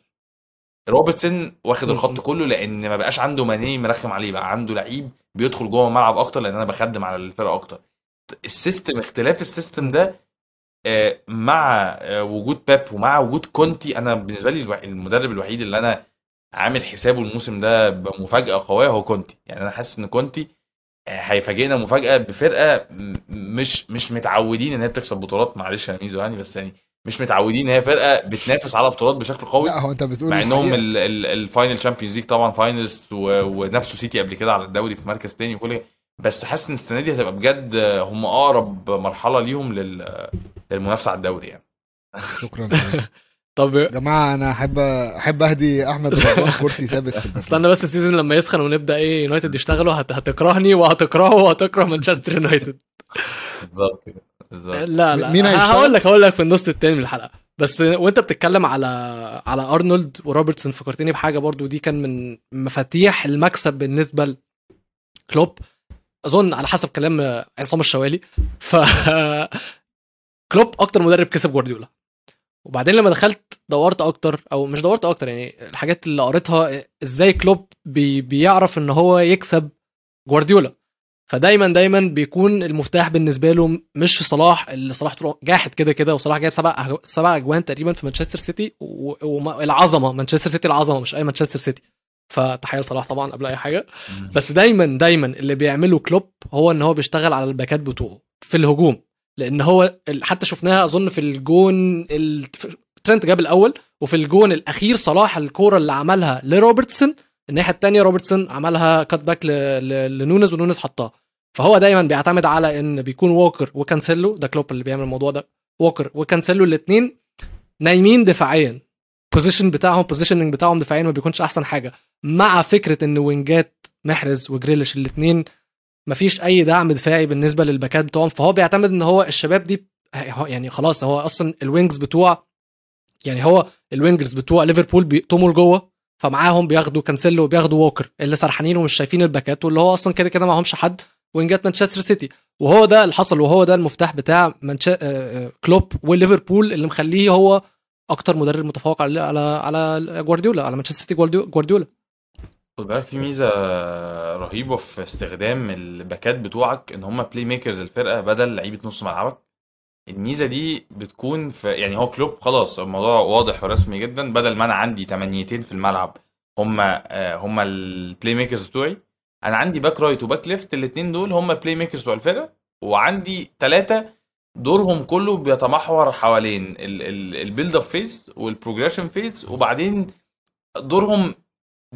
روبرتسون واخد. الخط كله لأن ما بقاش عنده ماني مرخم عليه بقى عنده لعيب بيدخل جوه الملعب أكتر لأن أنا بخدم على الفرقة أكتر. ال system اختلاف ال system ده مع آه، وجود بيب ومع وجود كونتي أنا بالنسبة لي المدرب الوحيد اللي أنا عامل حسابه الموسم ده بمفاجأة قوية هو كونتي. يعني أنا حاسس إن كونتي آه، هيفاجئنا مفاجأة بفرقة مش مش متعودين إن هي بتكسب بطولات معلش يا ميزو يعني بس يعني مش متعودين إن هي فرقة بتنافس على بطولات بشكل قوي. لا هو أنت بتقول مع إنهم ال final Champions League طبعا finals و- ونفسه سيتي قبل كده على الدوري في مركز تاني وكل بس حاسس إن السنة دي هتبقى بجد هم أقرب مرحلة ليهم لل- للمنافسة على الدوري يعني. شكرا. طب يا جماعة أنا احب أحب أهدي أحمد كرسي ثابت. استنى بس ال season لما يسخن ونبدأ إيه يونايتد يشتغلوا هت... هتكرهني وهتكرهه وهتكره مانشستر يونايتد. بالظبط كده بالظبط. لا لا مين؟ هقول لك هقول لك في النص التاني من الحلقة. بس وأنت بتتكلم على على أرنولد وروبرتسون فكرتني بحاجة برضو دي كان من مفاتيح المكسب بالنسبة لكلوب. أظن على حسب كلام عصام الشوالي. ف كلوب أكتر مدرب كسب جوارديولا. وبعدين لما دخلت دورت أكتر أو مش دورت أكتر يعني الحاجات اللي قريتها إزاي كلوب بي بيعرف إن هو يكسب جوارديولا. فدايما دايما بيكون المفتاح بالنسبة له مش في صلاح اللي صلاح جاحد كده كده وصلاح جايب سبع سبع أجوان تقريبا في مانشستر سيتي والعظمه مانشستر سيتي العظمة مش أي مانشستر سيتي. فتحية لصلاح طبعا قبل أي حاجة. بس دايما دايما اللي بيعمله كلوب هو إن هو بيشتغل على ال backات بتوعه في الهجوم. لأن هو حتى شفناها أظن في الجون ال- ترنت جاب الأول وفي الجون الأخير صلاح الكورة اللي عملها لروبرتسون الناحية الثانية روبرتسون عملها cut back ل... ل... لنونيز ونونيز حطها. فهو دايما بيعتمد على إن بيكون ووكر وكانسيلو ده كلوب اللي بيعمل الموضوع ده ووكر وكانسيلو الاثنين نايمين دفاعيا. position بتاعهم positioning بتاعهم دفاعيا ما بيكونش أحسن حاجة. مع فكرة إن wingات محرز وجريليش الاثنين مفيش أي دعم دفاعي بالنسبة لل backات بتوعهم. فهو بيعتمد إن هو الشباب دي يعني خلاص هو أصلا ال wings بتوع يعني هو ال wingers بتوع ليفربول بيقطعوا لجوه فمعاهم بياخدوا كانسيلو وبياخدوا ووكر اللي سرحانين ومش شايفين ال backات واللي هو أصلا كده كده معهمش حد. wingات مانشستر سيتي. وهو ده اللي حصل وهو ده المفتاح بتاع منش... آه، آه، كلوب وليفربول اللي مخليه هو أكتر مدرب متفوق على على على جوارديولا على مانشستر سيتي جوارديو- جوارديولا. خد بالك في ميزة رهيبة في استخدام الباكات بتوعك إن هم playmakers الفرقة بدل لعيبة نص ملعبك. الميزة دي بتكون في يعني هو كلوب خلاص الموضوع واضح ورسمي جدا بدل ما أنا عندي تمانيتين في الملعب هم هم ال playmakers بتوعي أنا عندي back right و back left الاثنين دول هم ال playmakers بتوع الفرقة وعندي ثلاثة دورهم كله بيتمحور حوالين ال build up phase وال progression phase وبعدين دورهم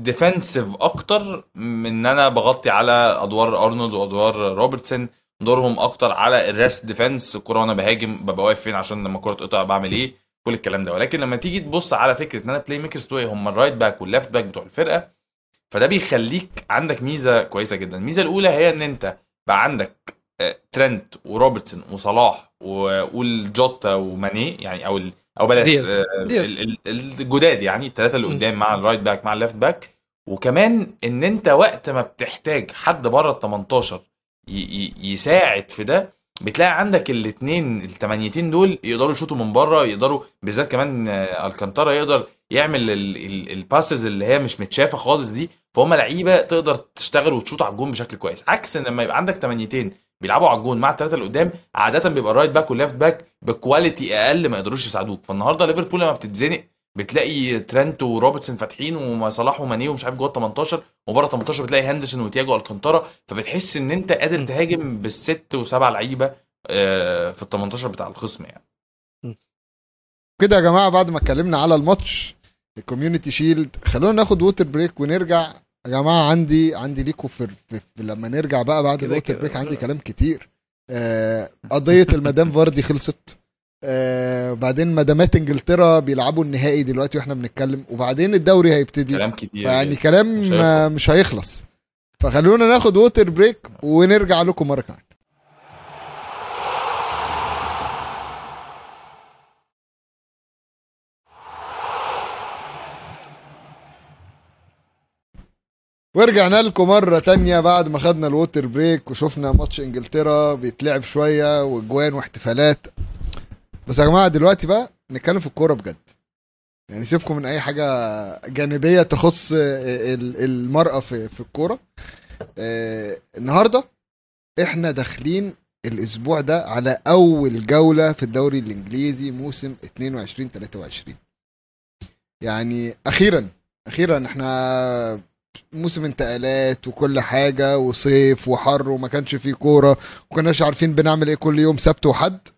defensive أكتر من إن أنا بغطي على أدوار أرنولد وأدوار روبرتسون. دورهم أكتر على ال rest defense الكوره وأنا بهاجم ببقى واقف فين عشان لما الكوره تقطع بعمل إيه؟ كل الكلام ده. ولكن لما تيجي تبص على فكرة إن أنا playmakers بتوعي هم ال right back وال left back بتوع الفرقة فده بيخليك عندك ميزة كويسة جدا. الميزة الأولى هي إن أنت بقى عندك ترنت وروبرتسون وصلاح وقول جوتا وماني يعني أو ال- أو بلاش دياز. آه، ال- الجداد يعني الثلاثه اللي. قدام مع ال right back مع ال left back وكمان إن أنت وقت ما بتحتاج حد بره ال 18 ي- ي- يساعد في ده بتلاقي عندك الاثنين الثمانيتين دول يقدروا يشوطوا من بره يقدروا بالذات كمان آه، ألكانتارا يقدر يعمل ال- ال- ال passes اللي هي مش متشافة خالص دي فهم لعيبة تقدر تشتغل وتشوط على الجون بشكل كويس عكس لما يبقى عندك ثمانيتين بيلعبوا على الجون مع الثلاثه اللي قدام عادة بيبقى ال right back وال left back ب quality أقل ما يقدروش يساعدوك. فالنهاردة ليفربول لما بتتزنق بتلاقي ترنت وروبرتسون فاتحين وصلاح وماني ومش عارف جوه ال 18 وبره ال 18 بتلاقي هندرسون وتياجو ألكانتارا فبتحس إن أنت قادر تهاجم بالست وسبع لعيبة آه، في ال 18 بتاع الخصم يعني. كده يا جماعة بعد ما اتكلمنا على الماتش ال Community Shield خلونا ناخد water break ونرجع يا جماعة عندي عندي ليكوا في, في, في لما نرجع بقى بعد كده. break عندي كلام كتير آه قضية المدام فاردي خلصت آه بعدين مدامات انجلترا بيلعبوا النهائي دلوقتي وإحنا بنتكلم وبعدين الدوري هيبتدي كلام كتير يعني. كلام مش هيخلص. فخلونا ناخد water break ونرجع لكم مرة كمان ورجعنا لكم مرة تانية بعد ما خدنا ال water break وشفنا ماتش إنجلترا بيتلعب شوية وأجوان واحتفالات. بس يا جماعة دلوقتي بقى نتكلم في الكورة بجد. يعني سيبكم من أي حاجة جانبية تخص ال- المرأة في في الكورة. آه، النهاردة إحنا داخلين الأسبوع ده على أول جولة في الدوري الإنجليزي موسم 22 23 يعني أخيرا أخيرا إحنا موسم انتقالات وكل حاجة وصيف وحر وما كانش فيه كورة وكناش عارفين بنعمل إيه كل يوم سبت وحد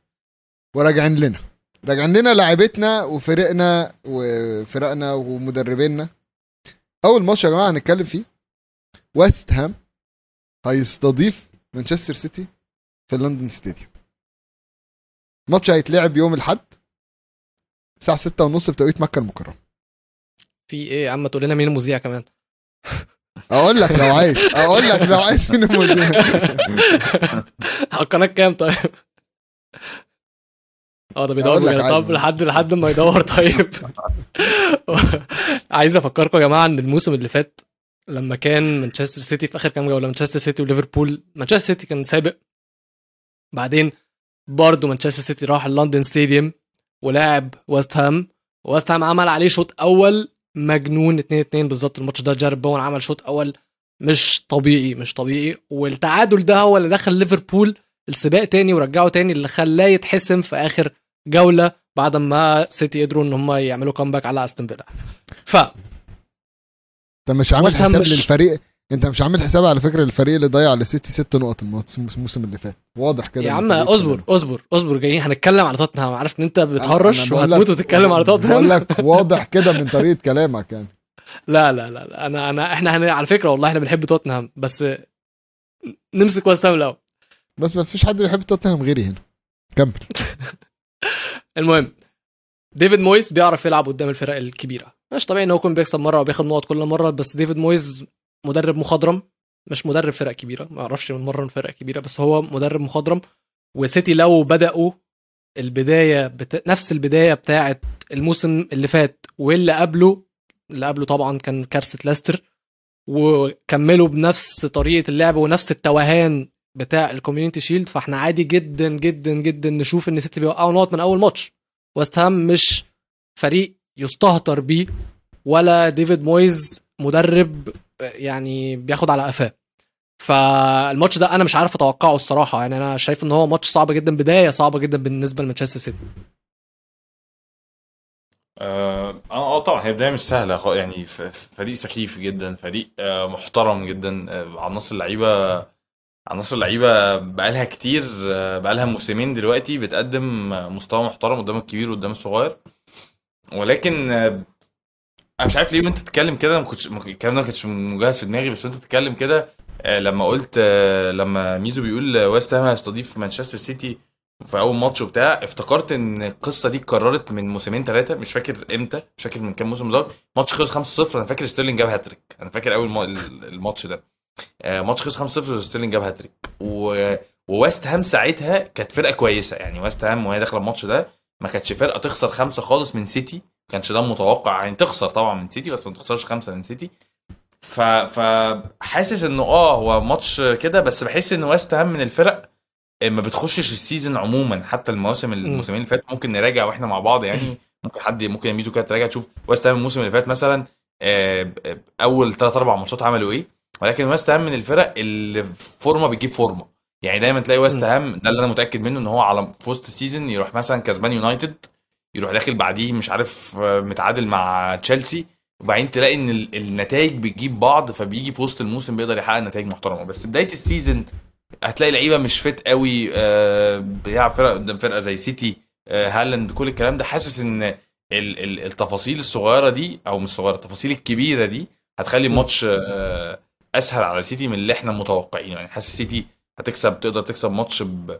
وراجعين لنا. راجعين لنا لاعبتنا وفرقنا وفرقنا ومدربينا أول ماتش يا جماعة هنتكلم فيه ويست هام هيستضيف مانشستر سيتي في لندن ستاديوم. الماتش هيتلعب يوم الأحد الساعة 6 ونص بتوقيت مكة المكرمة. في إيه يا عم؟ تقول لنا مين المذيع كمان؟ أقول لك لو عايز أقول لك لو عايز مين المذيع على القناة كام طيب آه ده بيدور بجد. طب. لحد لحد ما يدور طيب عايز أفكركم يا جماعة إن الموسم اللي فات لما كان مانشستر سيتي في آخر كام جولة مانشستر سيتي وليفربول مانشستر سيتي كان سابق بعدين برضه مانشستر سيتي راح ال London Stadium ولعب ويست هام ويست هام عمل عليه شوط أول مجنون 2 2 بالظبط. الماتش ده جارود بوين عمل شوط أول مش طبيعي مش طبيعي. والتعادل ده هو اللي دخل ليفربول السباق تاني ورجعه تاني اللي خلاه يتحسم في آخر جولة بعد ما سيتي قدروا إن هم يعملوا comeback على أستون فيلا. ف انت مش عامل حساب مش- للفريق؟ انت مش عامل حساب على فكرة الفريق اللي ضيع لسيتي ست نقط الموسم اللي فات. واضح كده يا عم اصبر. اصبر اصبر جايين هنتكلم على توتنهام. عارف إن انت بتهرش بقول وهتموت وتتكلم على بقول توتنهام؟ لك واضح كده من طريقة كلامك يعني. لا لا لا لا. أنا انا إحنا هن... على فكرة والله إحنا بنحب توتنهام بس نمسك ويست هام الأول. بس ما فيش حد بيحب توتنهام غيري هنا. كمل. المهم ديفيد مويس بيعرف يلعب قدام الفرق الكبيرة. مش طبيعي إن هو يكون بيكسب مرة وبياخد نقط كل مرة بس ديفيد مويس مدرب مخضرم مش مدرب فرق كبيرة ما أعرفش يمرن فرق كبيرة بس هو مدرب مخضرم. وسيتي لو بدأوا البداية بتا... نفس البداية بتاعه الموسم اللي فات واللي قبله اللي قبله طبعا كان كارثة لاستر وكملوا بنفس طريقة اللعب ونفس التوهان بتاع ال Community Shield فإحنا عادي جدا جدا جدا نشوف إن سيتي بيوقعوا نقط من أول ماتش. ويست هام مش فريق يستهتر بيه ولا ديفيد مويز مدرب يعني بياخد على قفاه. فالماتش ده أنا مش عارف أتوقعه الصراحة. يعني أنا شايف إن هو ماتش صعب جدا بداية صعبه جدا بالنسبة لمانشستر سيتي. آه آه طبعا هي بداية مش سهلة. يعني فريق سخيف جدا فريق آه، محترم جدا آه، عناصر اللعيبة عناصر اللعيبة بقالها كتير آه، بقالها موسمين دلوقتي بتقدم مستوى محترم قدام الكبير وقدام الصغير. ولكن أنا مش عارف ليه وأنت بتتكلم كده ما كنتش الكلام ده ما كانش مجهز في دماغي بس وأنت بتتكلم كده آه، لما قلت آه، لما ميزو بيقول ويست هام هيستضيف مانشستر سيتي في أول ماتش وبتاع افتكرت إن القصة دي اتكررت من موسمين ثلاثة مش فاكر إمتى مش فاكر من كام موسم بالظبط. ماتش خلص 5-0 أنا فاكر ستيرلينج جاب هاتريك. أنا فاكر أول ما- الماتش ده. آه، ماتش خلص 5-0 وستيرلينج جاب هاتريك. وويست هام ساعتها كانت فرقة كويسة. يعني ويست هام وهي داخلة الماتش ده ما كانتش فرقة تخسر خمسة خالص من سيتي. كانش ده متوقع يعني تخسر طبعا من سيتي بس ما تخسرش خمسة من سيتي. ف فحاسس إنه آه هو ماتش كده بس بحس إن ويست هام من الفرق ما بتخشش ال season عموما. حتى المواسم الموسمين اللي فاتوا ممكن نراجع وإحنا مع بعض يعني. ممكن حد ممكن يا ميزو كده تراجع. تشوف ويست هام الموسم اللي فات مثلا آه، ب- أول ثلاث أربع ماتشات عملوا إيه. ولكن ويست هام من الفرق اللي فورمة بتجيب فورمة. يعني دايما تلاقي ويست. هام ده اللي أنا متأكد منه إن هو على في وسط ال season يروح مثلا كسبان يونايتد. يروح داخل بعديه مش عارف متعادل مع تشيلسي. وبعدين تلاقي إن ال- النتائج بتجيب بعض فبيجي في وسط الموسم بيقدر يحقق نتائج محترمة. بس بداية ال season هتلاقي لعيبة مش fit قوي آه، بيلعب فرقه قدام فرقة زي سيتي آه، هالاند كل الكلام ده. حاسس إن ال- ال- التفاصيل الصغيرة دي أو مش صغيرة التفاصيل الكبيرة دي هتخلي الماتش آه، أسهل على سيتي من اللي إحنا متوقعينه. يعني حاسس سيتي هتكسب تقدر تكسب ماتش ب...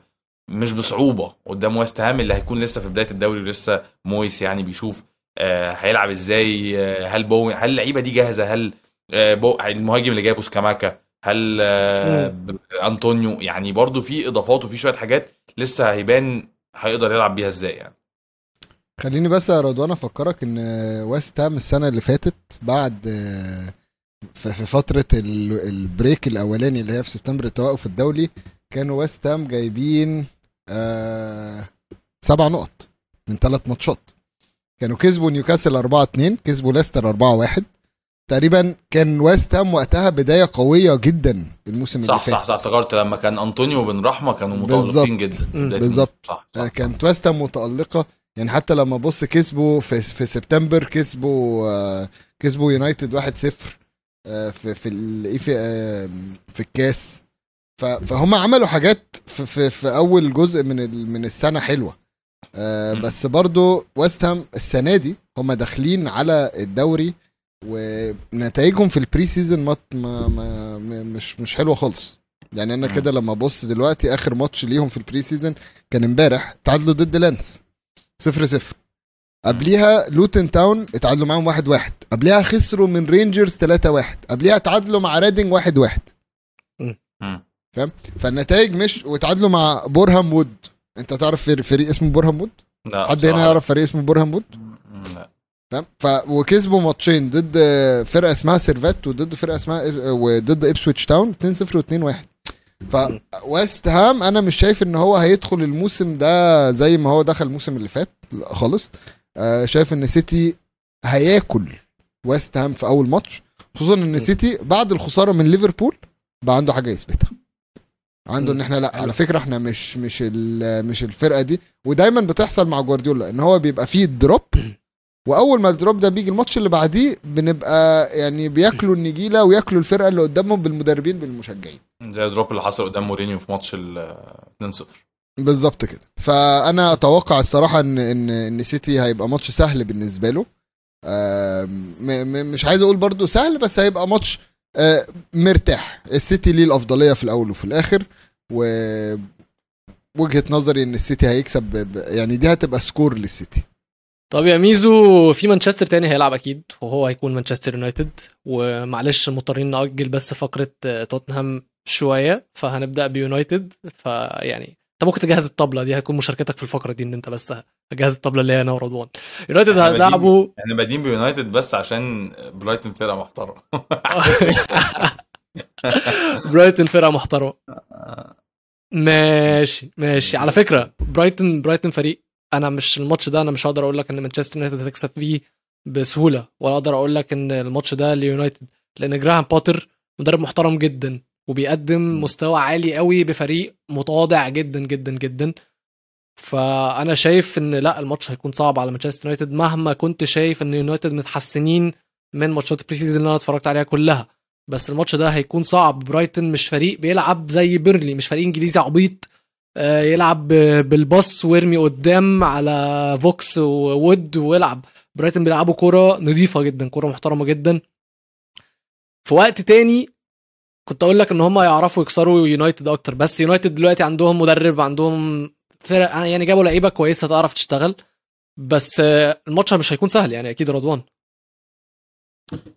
مش بصعوبة قدام ويست هام اللي هيكون لسه في بداية الدوري ولسه مويس يعني بيشوف آه، هيلعب إزاي آه، هل بو هل اللعيبة دي جاهزة؟ هل آه، بو... المهاجم اللي جايبه سكاماكا هل أنطونيو؟ يعني برضو في إضافات وفي شوية حاجات لسه هيبان هيقدر يلعب بيها إزاي يعني. خليني بس يا رضوان أفكرك إن ويست هام السنة اللي فاتت بعد في فترة ال- ال break الأولاني اللي هي في سبتمبر التوقف الدولي كانوا ويست هام جايبين آه، سبع نقط من ثلاث ماتشات. كانوا كسبوا نيوكاسل 4 2 كسبوا ليستر 4 1 تقريبا كان ويست هام وقتها بداية قوية جدا الموسم اللي صح فات. صح صح افتكرت لما كان أنطونيو بن رحمة كانوا متألقين جدا بالظبط. صح, آه، صح. كانت ويست هام متألقة. يعني حتى لما بص كسبوا في, في سبتمبر كسبوا آه، كسبوا يونايتد 1-0 آه، في في ال- في في الكاس. فهم عملوا حاجات في, في, في أول جزء من من السنة حلوة. آه بس برضو ويست هام السنة دي هم داخلين على الدوري ونتائجهم في ال pre-season ما, ما, ما مش مش حلوة خالص. يعني أنا كده لما أبص دلوقتي آخر ماتش ليهم في ال pre-season كان امبارح تعادلوا ضد لانس 0 0 قبليها لوتن تاون اتعادلوا معاهم 1 1 قبليها خسروا من رينجرز 3 1 قبليها اتعادلوا مع ريدنج 1 1 فاهم؟ فالنتائج مش وتعادلوا مع بورهام وود. انت تعرف فريق اسمه بورهام وود؟ لا حد هنا يعرف فريق اسمه بورهام وود؟ لا. فاهم؟ ف وكسبوا ماتشين ضد فرقة اسمها سيرفيت وضد فرقة اسمها وضد إبسويتش تاون 2-0 و2-1 فويست هام أنا مش شايف إن هو هيدخل الموسم ده زي ما هو دخل الموسم اللي فات خالص. آه شايف إن سيتي هياكل ويست هام في أول ماتش خصوصا إن سيتي بعد الخسارة من ليفربول بقى عنده حاجة يثبتها. عنده إن إحنا لأ على فكرة إحنا مش مش ال- مش الفرقة دي. ودايما بتحصل مع جوارديولا إن هو بيبقى فيه drop وأول ما ال drop ده بيجي الماتش اللي بعديه بنبقى يعني بياكلوا النجيلة وياكلوا الفرقة اللي قدامهم بالمدربين بالمشجعين. زي ال drop اللي حصل قدام مورينيو في ماتش ال 2-0 بالظبط كده. فأنا أتوقع الصراحة إن إن إن سيتي هيبقى ماتش سهل بالنسبة له. مش عايز أقول برضو سهل بس هيبقى ماتش مرتاح. السيتي ليه الأفضلية في الأول وفي الآخر و وجهة نظري إن السيتي هيكسب يعني دي هتبقى score للسيتي. طب يا ميزو في مانشستر تاني هيلعب أكيد وهو هيكون مانشستر يونايتد. ومعلش مضطرين نأجل بس فقرة آه، توتنهام شوية فهنبدأ بيونايتد. فيعني انت ممكن تجهز الطبلة دي هتكون مشاركتك في الفقرة دي إن أنت بس هجهز الطبلة اللي هي أنا ورضوان يونايتد هيلعبوا إحنا بادئين بيونايتد بس عشان برايتون فرقة محترمة. برايتون فرقة محترمة. ماشي ماشي. على فكرة برايتون برايتون فريق أنا مش الماتش ده أنا مش هقدر أقول لك إن مانشستر يونايتد هتكسب فيه بسهولة ولا أقدر أقول لك إن الماتش ده ليونايتد لأن جراهام بوتر مدرب محترم جدا. وبيقدم مستوى عالي قوي بفريق متواضع جدا جدا جدا. فأنا شايف إن لا الماتش هيكون صعب على مانشستر يونايتد مهما كنت شايف إن يونايتد متحسنين من ماتشات ال pre-season اللي أنا اتفرجت عليها كلها. بس الماتش ده هيكون صعب. برايتون مش فريق بيلعب زي بيرنلي مش فريق إنجليزي عبيط. آه، يلعب بالباص ويرمي قدام على فوكس وود ويلعب. برايتون بيلعبوا كرة نظيفة جدا كرة محترمة جدا. في وقت تاني كنت أقول لك إن هم يعرفوا يكسروا يونايتد أكتر بس يونايتد دلوقتي عندهم مدرب عندهم فرق يعني جابوا لعيبة كويسة تعرف تشتغل بس آه، الماتش مش هيكون سهل يعني أكيد رضوان.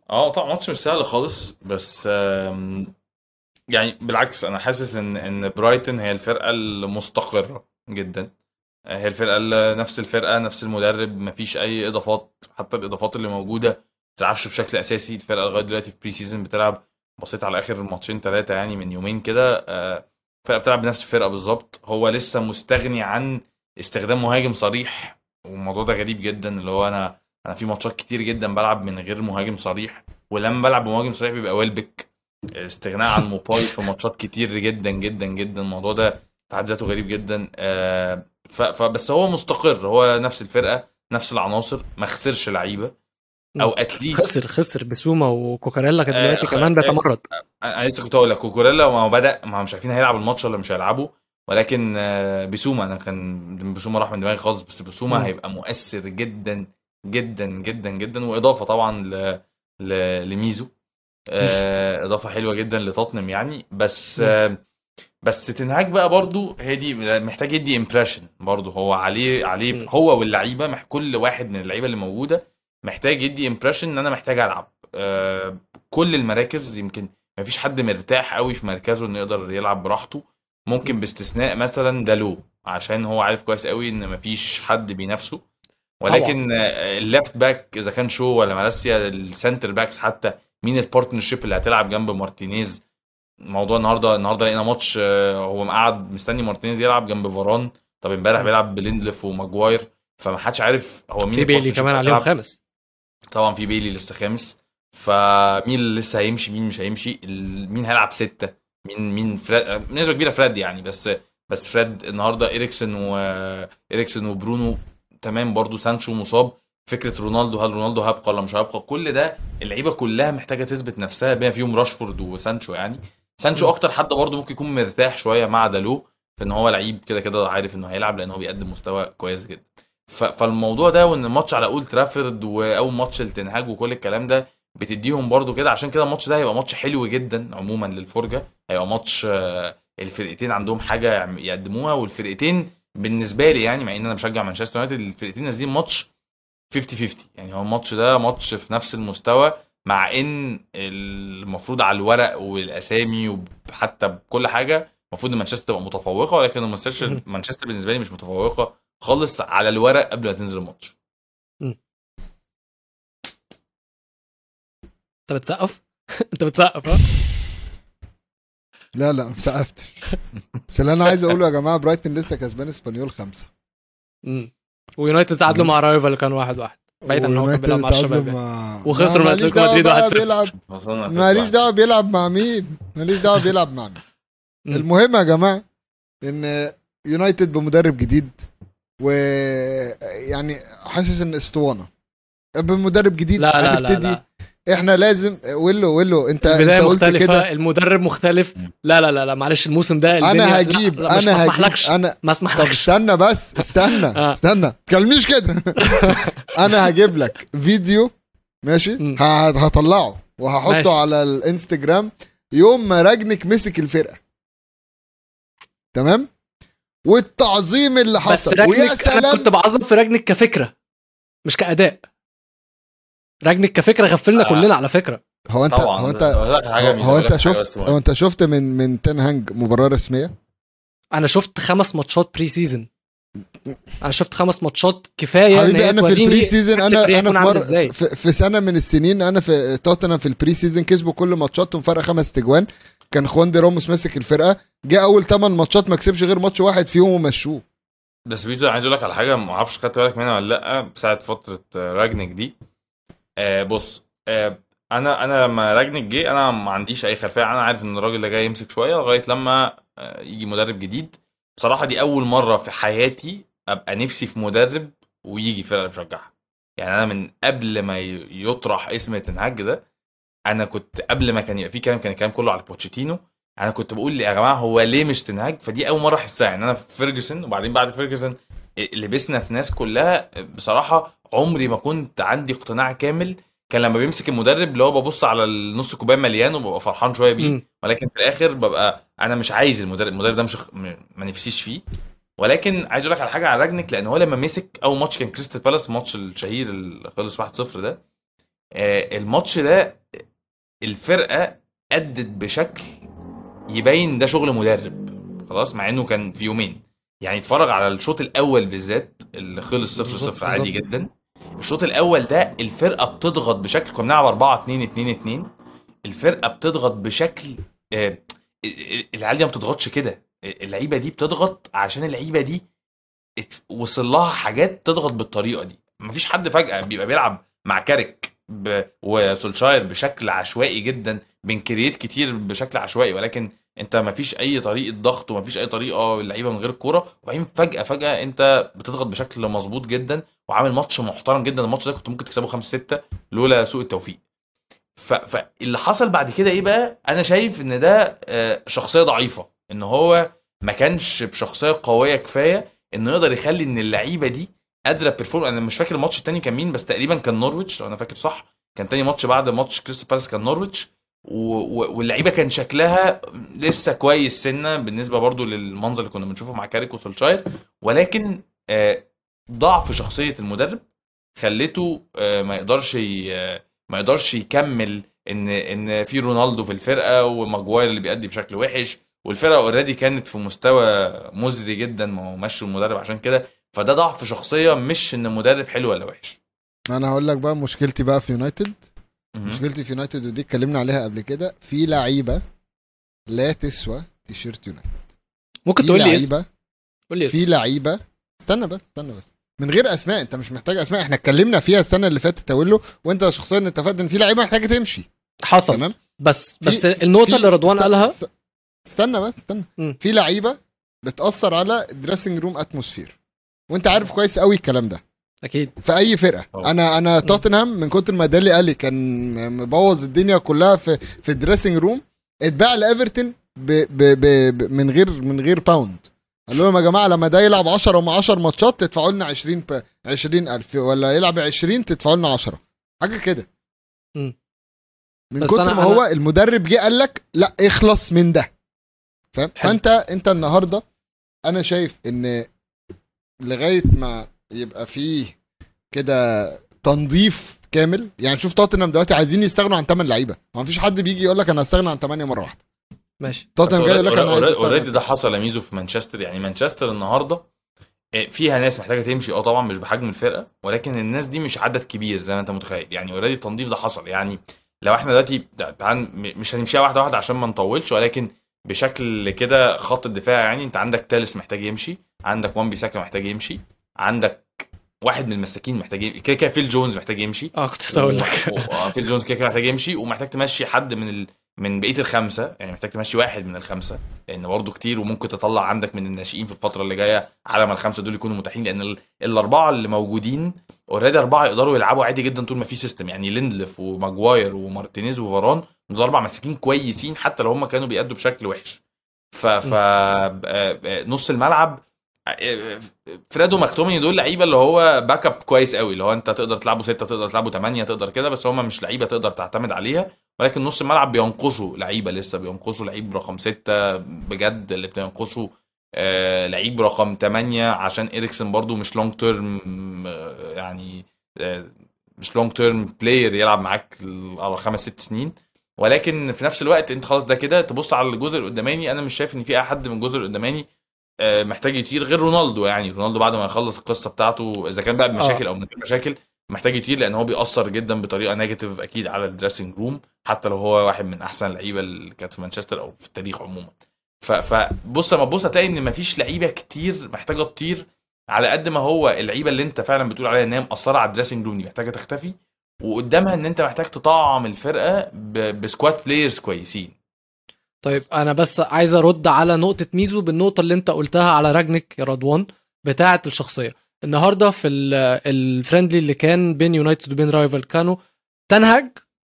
آه طبعا ماتش مش سهل خالص بس يعني بالعكس أنا حاسس إن إن برايتون هي الفرقة المستقرة جدا. آه، هي الفرقة نفس الفرقة نفس المدرب مفيش أي إضافات حتى الإضافات اللي موجودة ما بتلعبش بشكل أساسي. الفرقة لغاية دلوقتي في pre-season بتلعب بصيت على آخر ماتشين ثلاثة يعني من يومين كده آه، الفرقه بتلعب بنفس الفرقة بالظبط. هو لسه مستغني عن استخدام مهاجم صريح والموضوع ده غريب جدا اللي هو أنا أنا في ماتشات كتير جدا بلعب من غير مهاجم صريح ولما بلعب بمهاجم صريح بيبقى ويلبك استغناء عن موباي في ماتشات كتير جدا جدا جدا. الموضوع ده في حد ذاته غريب جدا. آه، فبس هو مستقر هو نفس الفرقة نفس العناصر ما خسرش لعيبة. أو اتليست خسر خسر بسوما وكوكاريلا كان آه، دلوقتي كمان بيتمرد أنا لسه كنت أقول لك كوكوريلا ما بدأ ما مش عارفين هيلعب الماتش ولا مش هيلعبه ولكن آه، بسوما أنا كان بسوما راح من دماغي خالص بس بسوما مم. هيبقى مؤثر جدا جدا جدا جدا وإضافة طبعا ل... ل... لميزو. آه، إضافة حلوة جدا لتوتنهام يعني. بس آه، بس تنهاج بقى برضو هي دي محتاج يدي impression برضو. هو عليه عليه. هو واللعيبة كل واحد من اللعيبة اللي موجودة محتاج يدي impression إن أنا محتاج ألعب. آه، كل المراكز يمكن ما فيش حد مرتاح قوي في مركزه إنه يقدر يلعب براحته. ممكن باستثناء مثلا دالو عشان هو عارف كويس قوي إن ما فيش حد بينافسه. ولكن ال left back إذا كان شو ولا مالاسيا ال centre backs حتى مين ال partnership اللي هتلعب جنب مارتينيز؟ موضوع النهارده النهارده لقينا ماتش آه، هو قاعد مستني مارتينيز يلعب جنب فاران. طب امبارح بيلعب بليندلوف وماجواير. فما حدش عارف هو مين في بيلي كمان عليهم. خامس طبعا في بيلي لسه خامس. فمين اللي لسه هيمشي مين مش هيمشي؟ مين هيلعب ستة؟ مين مين فريد؟ بنسبة كبيرة فريد يعني بس بس فريد النهارده إريكسن واريكسن وبرونو تمام برضو سانشو مصاب. فكرة رونالدو هل رونالدو هيبقى ولا مش هيبقى؟ كل ده اللعيبة كلها محتاجة تثبت نفسها بما فيهم راشفورد وسانشو يعني. سانشو أكتر حد برضو ممكن يكون مرتاح شوية مع دالو في إن هو لعيب كده كده عارف إنه هيلعب لأن هو بيقدم مستوى كويس جدا. ف- فالموضوع ده وإن الماتش على أولد ترافورد وأول ماتش لتنهاج وكل الكلام ده بتديهم برضو كده عشان كده الماتش ده هيبقى ماتش حلو جدا عموما للفرجة. هيبقى ماتش آه، الفرقتين عندهم حاجة يقدموها والفرقتين بالنسبة لي يعني مع إن أنا بشجع مانشستر يونايتد الفرقتين نازلين ماتش 50 50 يعني هو الماتش ده ماتش في نفس المستوى مع إن المفروض على الورق والأسامي وحتى بكل حاجة المفروض إن مانشستر تبقى متفوقة ولكن مانشستر. مانشستر بالنسبة لي مش متفوقة. خالص على الورق قبل ما تنزل الماتش. انت بتسقف؟ انت بتسقف ها؟ لا لا ما سقفتش. بس اللي أنا عايز أقوله يا جماعة برايتون لسه كسبان إسبانيول خمسة. مم. ويونايتد تعادلوا مع رايو فايكانو واحد واحد. بعيدا ان هو كان بيلعب مع الشباب يعني. مع- ما- من دعوة مدريد بقى 1-0. بيلعب ماليش دعوة بيلعب مع مين. ماليش دعوة بيلعب مع مين. المهم يا جماعة إن يونايتد بمدرب جديد. ويعني حاسس إن أسطوانة. بمدرب جديد لا لا لا, لا. إحنا لازم ويلو ويلو أنت البداية انت قلت كده. المدرب مختلف. لا لا لا لا معلش الموسم ده أنا هجيب لا لا أنا هجيب مسمحلكش أنا ما طب اسمحلكش استنى بس استنى آه. استنى. تكلمنيش كده. أنا هجيب لك فيديو ماشي؟ هطلعه وهحطه ماشي. على الانستجرام. يوم ما راجنك مسك الفرقة. تمام؟ والتعظيم اللي بس حصل. ويا راجنك أنا سلام. كنت بعظم في راجنك كفكرة مش كأداء. راجنك كفكرة غفلنا آه. كلنا على فكرة. هو انت طبعا. هو انت هو, أنت شفت بس هو. أنت شفت من من تنهاج مباراة رسمية؟ أنا شفت خمس ماتشات pre-season أنا شفت خمس ماتشات كفاية حبيبي أنا في ال pre-season أنا أنا في إزاي. في, في سنة من السنين أنا في توتنهام في ال pre-season كسبوا كل ماتشاتهم فرق خمس اجوان. كان خوان دي راموس ماسك الفرقة جه أول 8 ماتشات ما كسبش غير ماتش واحد فيهم ومشوه. بس فيديو عايز أقول لك على حاجة ما أعرفش خدت بالك منها ولا لأ بساعة فترة آه، راجنك دي. آه بص آه أنا أنا لما راجنك جه أنا ما عنديش أي خلفية أنا عارف إن الراجل ده جاي يمسك شوية لغاية لما آه يجي مدرب جديد. بصراحة دي أول مرة في حياتي أبقى نفسي في مدرب ويجي فرقة بشجعها. يعني أنا من قبل ما يطرح اسم تنهاج ده أنا كنت قبل ما كان يبقى في كلام كان الكلام كله على بوتشيتينو أنا كنت بقول يا جماعة هو ليه مش تنهاج؟ فدي أول مرة أحسها. يعني أنا في فيرجسون وبعدين بعد فيرجسون لبسنا في ناس كلها بصراحة عمري ما كنت عندي اقتناع كامل. كان لما بيمسك المدرب اللي هو ببص على النص كوباية مليان وببقى فرحان شوية بيه. ولكن في الآخر ببقى أنا مش عايز المدرب المدرب ده مش ما نفسيش فيه. ولكن عايز أقول لك على حاجة على راجنك لأن هو لما مسك أول ماتش كان كريستال بالاس الماتش الشهير اللي خلص 1-0 ده آه، الماتش ده الفرقة أدت بشكل يبين ده شغل مدرب. خلاص مع إنه كان في يومين. يعني اتفرج على الشوط الأول بالذات اللي خلص 0 بالظبط، 0 عادي. جدا. الشوط الأول ده الفرقة بتضغط بشكل كنا بنلعب 4 2 2 2 الفرقة بتضغط بشكل آه، العيال دي ما بتضغطش كده. اللعيبة دي بتضغط عشان اللعيبة دي وصل لها حاجات تضغط بالطريقة دي. مفيش حد فجأة بيبقى بيلعب مع كارك. ب... وسولشاير بشكل عشوائي جدا بنكريت كتير بشكل عشوائي ولكن انت مفيش أي طريقة ضغط ومفيش أي طريقة اللعيبه من غير الكوره وبعدين فجأة فجأة انت بتضغط بشكل مظبوط جدا وعامل ماتش محترم جدا الماتش ده كنت ممكن تكسبه 5 6 لولا سوء التوفيق. فاللي حصل بعد كده إيه بقى أنا شايف إن ده آه، شخصية ضعيفة إن هو ما كانش بشخصية قوية كفاية إنه يقدر يخلي إن اللعيبة دي قادرة perform أنا مش فاكر الماتش التاني كان مين بس تقريبا كان نورويتش لو أنا فاكر صح. كان تاني ماتش بعد ماتش كريستال بالاس كان نورويتش. واللعيبة كان شكلها لسه كويس سنة بالنسبة برضو للمنظر اللي كنا بنشوفه مع كاريك وسولشاير ولكن آه، ضعف شخصية المدرب خلته آه، ما يقدرش ما يقدرش يكمل ان إن في رونالدو في الفرقة وماجواير اللي بيأدي بشكل وحش. والفرقة already كانت في مستوى مزري جدا ما هو مشوا المدرب عشان كده. فده ضعف شخصية مش إن المدرب حلو ولا وحش. أنا هقول لك بقى مشكلتي بقى في يونايتد. مشكلتي في يونايتد ودي اتكلمنا عليها قبل كده في لعيبة لا تسوى تيشيرت يونايتد. ممكن تقول لي اسم؟ قول لي في لعيبه استنى بس استنى بس. من غير أسماء أنت مش محتاج أسماء. إحنا اتكلمنا فيها السنة اللي فاتت تقول وأنت شخصيا اتفقت إن في لعيبة محتاجة تمشي. حصل. تمام؟ بس في- بس النقطة في- اللي رضوان قالها استنى بس استنى. مم. في لعيبة بتأثر على ال dressing room atmosphere وانت عارف كويس قوي الكلام ده. أكيد. في أي فرقة. طبعا. أنا أنا توتنهام من كتر ما ديلي قال لي كان مبوظ الدنيا كلها في في ال dressing room اتباع لإيفرتون ب ب ب ب من غير من غير pound قال لهم يا جماعة لما ده يلعب 10 مع 10 ماتشات تدفعوا لنا 20 ب 20000 ولا يلعب 20 تدفعوا لنا 10 حاجة كده. من كتر أنا- ما هو المدرب جه قال لك لا اخلص من ده. فاهم. فانت انت النهارده أنا شايف ان لغاية ما يبقى فيه كده تنظيف كامل يعني شوف توتنهام دلوقتي عايزين يستغنوا عن 8 لعيبة. ما فيش حد بيجي يقول لك أنا هستغنى عن 8 مرة واحدة. ماشي. توتنهام جاي يقول لك أنا عايز already استغنى ده حصل يا ميزو في مانشستر. يعني مانشستر النهارده آه، فيها ناس محتاجة تمشي آه طبعا مش بحجم الفرقة ولكن الناس دي مش عدد كبير زي ما أنت متخيل. يعني already التنظيف ده حصل. يعني لو إحنا دلوقتي تعال مش هنمشيها واحدة واحدة عشان ما نطولش ولكن بشكل كده خط الدفاع يعني انت عندك تيليس محتاج يمشي عندك وان بيساكا محتاج يمشي عندك واحد من المساكين محتاج يمشي كده كده فيل جونز محتاج يمشي. آه كنت لسه لك. و- فيل جونز كده كده محتاج يمشي ومحتاج تمشي حد من ال... من بقية الخمسة يعني محتاج تمشي واحد من الخمسة لأن برضه كتير وممكن تطلع عندك من الناشئين في الفترة اللي جاية على ما الخمسة دول يكونوا متاحين لأن ال... الأربعة اللي موجودين already أربعة يقدروا يلعبوا عادي جدا طول ما في system يعني ليندلف وماجواير ومارتينيز وفاران دول أربع مساكين كويسين حتى لو هم كانوا بيأدوا بشكل وحش. ف, ف... آه، آه، نص الملعب فريدو ماكتوميني دول لعيبة اللي هو backup كويس قوي اللي هو انت تقدر تلعبه ستة تقدر تلعبه ثمانيه تقدر كده بس هم مش لعيبة تقدر تعتمد عليها ولكن نص الملعب بينقصوا لعيبة لسه بينقصوا لعيب رقم ستة بجد اللي بينقصوا آه لعيب رقم 8 عشان إريكسن برضو مش long term يعني آه مش long term player يلعب معاك خمس ست سنين. ولكن في نفس الوقت انت خلاص ده كده تبص على الجزء القداماني أنا مش شايف إن في اي حد من الجزء القداماني آه، محتاج يطير غير رونالدو يعني. رونالدو بعد ما يخلص القصة بتاعته إذا كان بقى بمشاكل أو من غير مشاكل محتاج يطير لأن هو بيأثر جدا بطريقة negative أكيد على ال dressing room حتى لو هو واحد من أحسن اللعيبة اللي كانت في مانشستر أو في التاريخ عموما. فبص لما تبص هتلاقي إن مفيش لعيبة كتير محتاجة تطير على قد ما هو اللعيبة اللي أنت فعلا بتقول عليها إن هي مأثرة على ال dressing room دي محتاجة تختفي. وقدامها إن أنت محتاج تطعم الفرقة ب squad players كويسين. طيب أنا بس عايز أرد على نقطة ميزو بالنقطة اللي أنت قلتها على رانجنيك يا رضوان بتاعة الشخصية. النهارده في ال- ال friendly اللي كان بين يونايتد وبين رايو فاليكانو تنهاج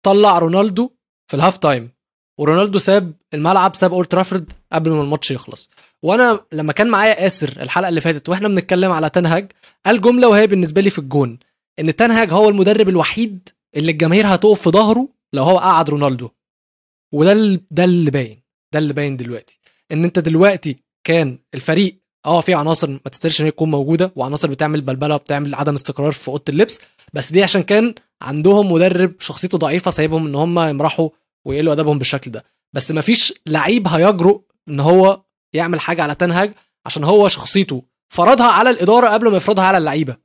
طلع رونالدو في ال half time ورونالدو ساب الملعب ساب أولد ترافورد قبل ما الماتش يخلص. وأنا لما كان معايا آسر الحلقة اللي فاتت وإحنا بنتكلم على تنهاج قال جملة وهي بالنسبة لي في الجون إن تنهج هو المدرب الوحيد اللي الجماهير هتقف في ظهره لو هو قعد رونالدو. وده ده اللي باين. ده اللي باين دلوقتي. إن أنت دلوقتي كان الفريق آه في عناصر ما تستاهلش إن هي تكون موجودة وعناصر بتعمل بلبلة وبتعمل عدم استقرار في أوضة اللبس بس دي عشان كان عندهم مدرب شخصيته ضعيفة سايبهم إن هم يمرحوا ويقلوا أدبهم بالشكل ده. بس ما فيش لعيب هيجرؤ إن هو يعمل حاجة على تنهج عشان هو شخصيته فرضها على الإدارة قبل ما يفرضها على اللعيبة.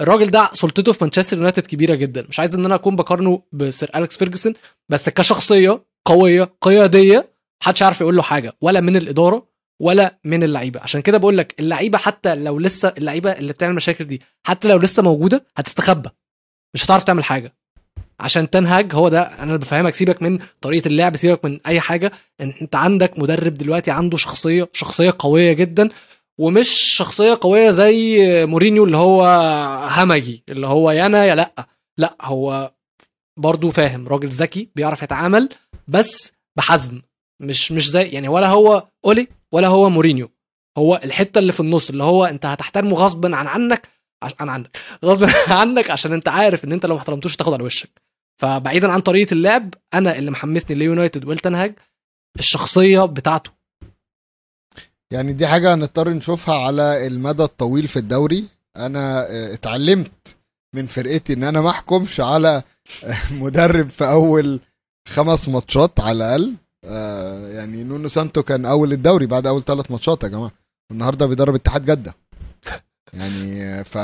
الراجل ده سلطته في مانشستر يونايتد كبيرة جدا. مش عايز إن أنا أكون بقارنه بسير أليكس فيرجسون بس كشخصية قوية قيادية محدش عارف يقول له حاجة ولا من الإدارة ولا من اللعيبة. عشان كده بقول لك اللعيبة حتى لو لسه اللعيبة اللي بتعمل مشاكل دي حتى لو لسه موجودة هتستخبى. مش هتعرف تعمل حاجة. عشان تنهج هو ده أنا اللي بفهمك. سيبك من طريقة اللعب سيبك من أي حاجة. أنت عندك مدرب دلوقتي عنده شخصية شخصية قوية جدا ومش شخصية قوية زي مورينيو اللي هو همجي اللي هو يا أنا يا لأ. لأ هو برضه فاهم. راجل ذكي بيعرف يتعامل بس بحزم. مش مش زي يعني ولا هو اولي ولا هو مورينيو. هو الحتة اللي في النص اللي هو انت هتحترمه غصبا عن عنك عش... عن عنك غصبا عنك عشان انت عارف ان انت لو ما احترمتوش تاخد على وشك. فبعيدا عن طريقة اللعب أنا اللي محمسني ليونايتد والتنهاج الشخصية بتاعته. يعني دي حاجة هنضطر نشوفها على المدى الطويل في الدوري. أنا آه، اتعلمت من فرقتي إن أنا ما أحكمش على مدرب في أول خمس ماتشات على الأقل. آه، يعني نونو سانتو كان أول الدوري بعد أول ثلاث ماتشات يا جماعة. النهاردة بيدرب اتحاد جدة. يعني ف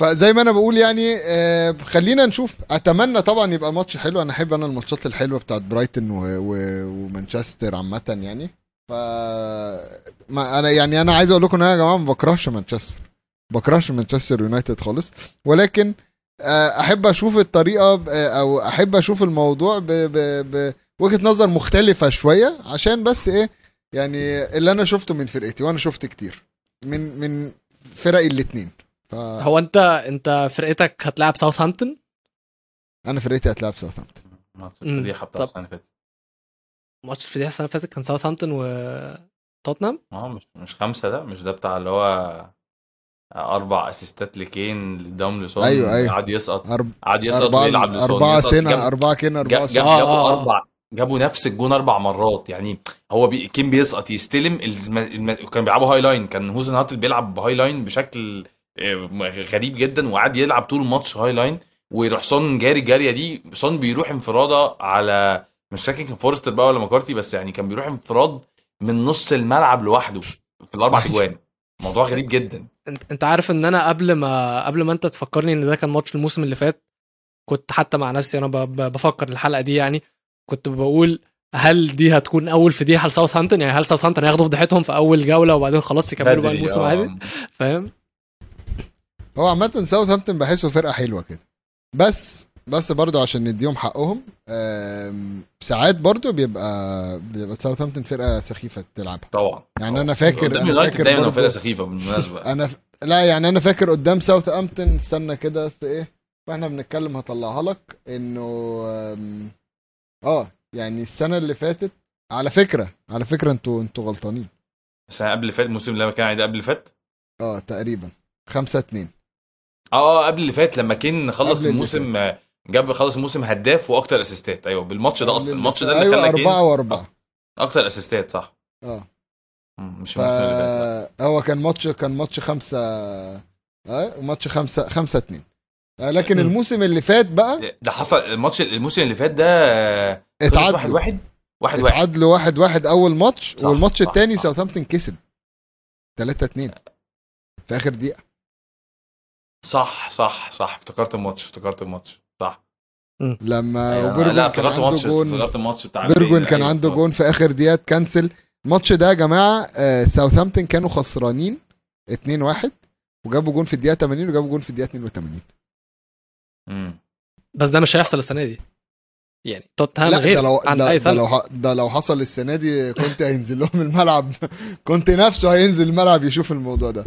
فزي ما أنا بقول يعني آه، خلينا نشوف. أتمنى طبعا يبقى ماتش حلو. أنا أحب أنا الماتشات الحلوة بتاعت برايتون و... و... ومانشستر عامة يعني. ف ما أنا يعني أنا عايز أقول لكم إن أنا يا جماعة ما بكرهش مانشستر. بكرهش مانشستر يونايتد خالص. ولكن آه، أحب أشوف الطريقة ب- أو أحب أشوف الموضوع ب- ب- بوجهه نظر مختلفة شوية عشان بس إيه يعني اللي أنا شفته من فرقتي وأنا شفت كتير من من فرقي الاثنين فانا هو أنت أنت فرقتك هتلاعب ساوثهامبتون فرقتي هتلعب ساوثهامبتون ماتش. الفضيحة بتاع. السنة اللي فاتت ماتش الفضيحة السنة اللي فاتت كان ساوثهامبتون وتوتنهام آه مش مش خمسة ده مش ده بتاع اللي هو أربع assistات لكين ل Down لسون أيوة، أيوة. قعد يسقط أرب... قعد يسقط أربعة ويلعب لسون يسقط. سنة جاب- أربعة كين جاب أربعة جاب سنة آه، جابوا آه، آه. أربع جابوا نفس الجون أربع مرات. يعني هو بي... كين بيسقط يستلم الم... الم... كان بيلعبوا high line كان هازنهاتل بيلعب ب high line بشكل آه، غريب جدا وقعد يلعب طول الماتش high line ويروح سون جاري الجاريه دي سون بيروح انفراده على مش فاكر كان فورستر بقى ولا مكارتي بس يعني كان بيروح انفراد من نص الملعب لوحده في الأربع تجوان. موضوع غريب جدا. أنت أنت عارف إن أنا قبل ما قبل ما أنت تفكرني إن ده كان ماتش الموسم اللي فات كنت حتى مع نفسي أنا بفكر الحلقة دي يعني. كنت بقول هل دي هتكون أول فضيحه لساوثهامبتون يعني هل ساوثهامبتون هياخدوا فضيحتهم في أول جولة وبعدين خلاص يكملوا بقى الموسم آه. عادي؟ فاهم؟ هو عامة ساوثهامبتون بحسه فرقة حلوة كده. بس بس برضه عشان نديهم حقهم ساعات برضه بيبقى بيبقى ساوثهامبتون فرقة سخيفة تلعبها. طبعا. يعني أنا فاكر قدام يونايتد فاكر دايما فرقة سخيفة بالمناسبة. أنا ف... لا يعني أنا فاكر قدام ساوثهامبتون استنى كده بس إيه وإحنا بنتكلم هطلعها لك إنه آه يعني السنة اللي فاتت على فكرة على فكرة أنتوا أنتوا غلطانين. السنة قبل اللي فات الموسم اللي كان قبل اللي فات؟ آه تقريبا. خمسة اتنين. آه آه قبل اللي فات لما كين خلص الموسم آه، جاب خلص الموسم هداف وأكتر أسيستات. أيوه بالماتش ده أصلا. الماتش ده اللي أيوه خلى كين أربعة وأربعة. أكتر أسيستات صح؟ آه. مش الموسم اللي فات. لا. فهو كان ماتش كان ماتش خمسة آه ماتش خمسة خمسة اتنين. آه لكن مم. الموسم اللي فات بقى ده حصل الماتش الموسم اللي فات ده آه، خلص واحد اتعادلوا واحد؟ واحد واحد. اتعادلوا واحد واحد أول ماتش صح، والماتش صح، التاني صح. ساوثهامبتون كسب 3 2 في آخر دقيقة. صح صح صح. افتكرت الماتش افتكرت الماتش. صح. لما أيوة، لا افتكرت الماتش افتكرت الماتش بتاع بيرجوين. كان أيوة، عنده. جون في آخر دقيقة cancel. الماتش ده يا جماعة آه، ساوثهامبتون كانوا خسرانين 2 1 وجابوا جون في الدقيقة 80 وجابوا جون في الدقيقة 82 مم. بس ده مش هيحصل السنة دي. يعني توتنهام غير ده لو عن ده, أي ده سنة. لو ده لو حصل السنة دي كنت هينزل لهم الملعب. كنت نفسه هينزل الملعب يشوف الموضوع ده.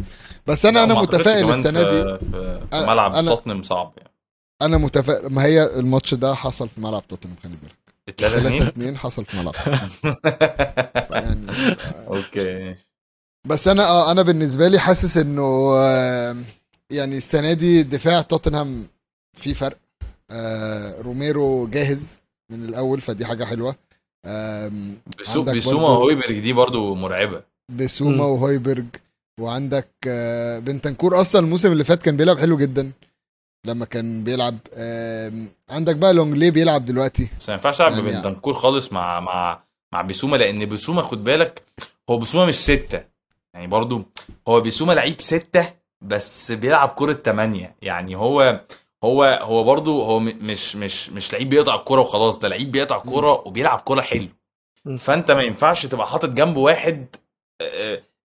بس أنا أنا متفائل السنة دي. في, ملعب توتنهام صعب يعني. أنا متفائل. ما هي الماتش ده حصل في ملعب توتنهام خلي بالك. 3 3 2 2 حصل في ملعب. يعني okay بس أنا آه أنا بالنسبة لي حاسس إنه آه، يعني السنة دي دفاع توتنهام في فرق. آه، روميرو جاهز من الأول فدي حاجة حلوة. بسوما وهويبرج دي برضو مرعبة. بسوما. وهويبرج وعندك آه، بنتنكور أصلا الموسم اللي فات كان بيلعب حلو جدا. لما كان بيلعب عندك بقى لونجليه بيلعب دلوقتي. بس ما ينفعش ألعب يعني- ببنتنكور خالص مع مع مع بسوما لأن بسوما خد بالك هو بسوما مش ستة. يعني برضو هو بسوما لعيب ستة بس بيلعب كرة تمانية. يعني هو هو هو برضو هو مش مش مش لعيب بيقطع الكرة وخلاص ده لعيب بيقطع الكرة وبيلعب كرة حلو. فأنت ما ينفعش تبقى حاطط جنبه واحد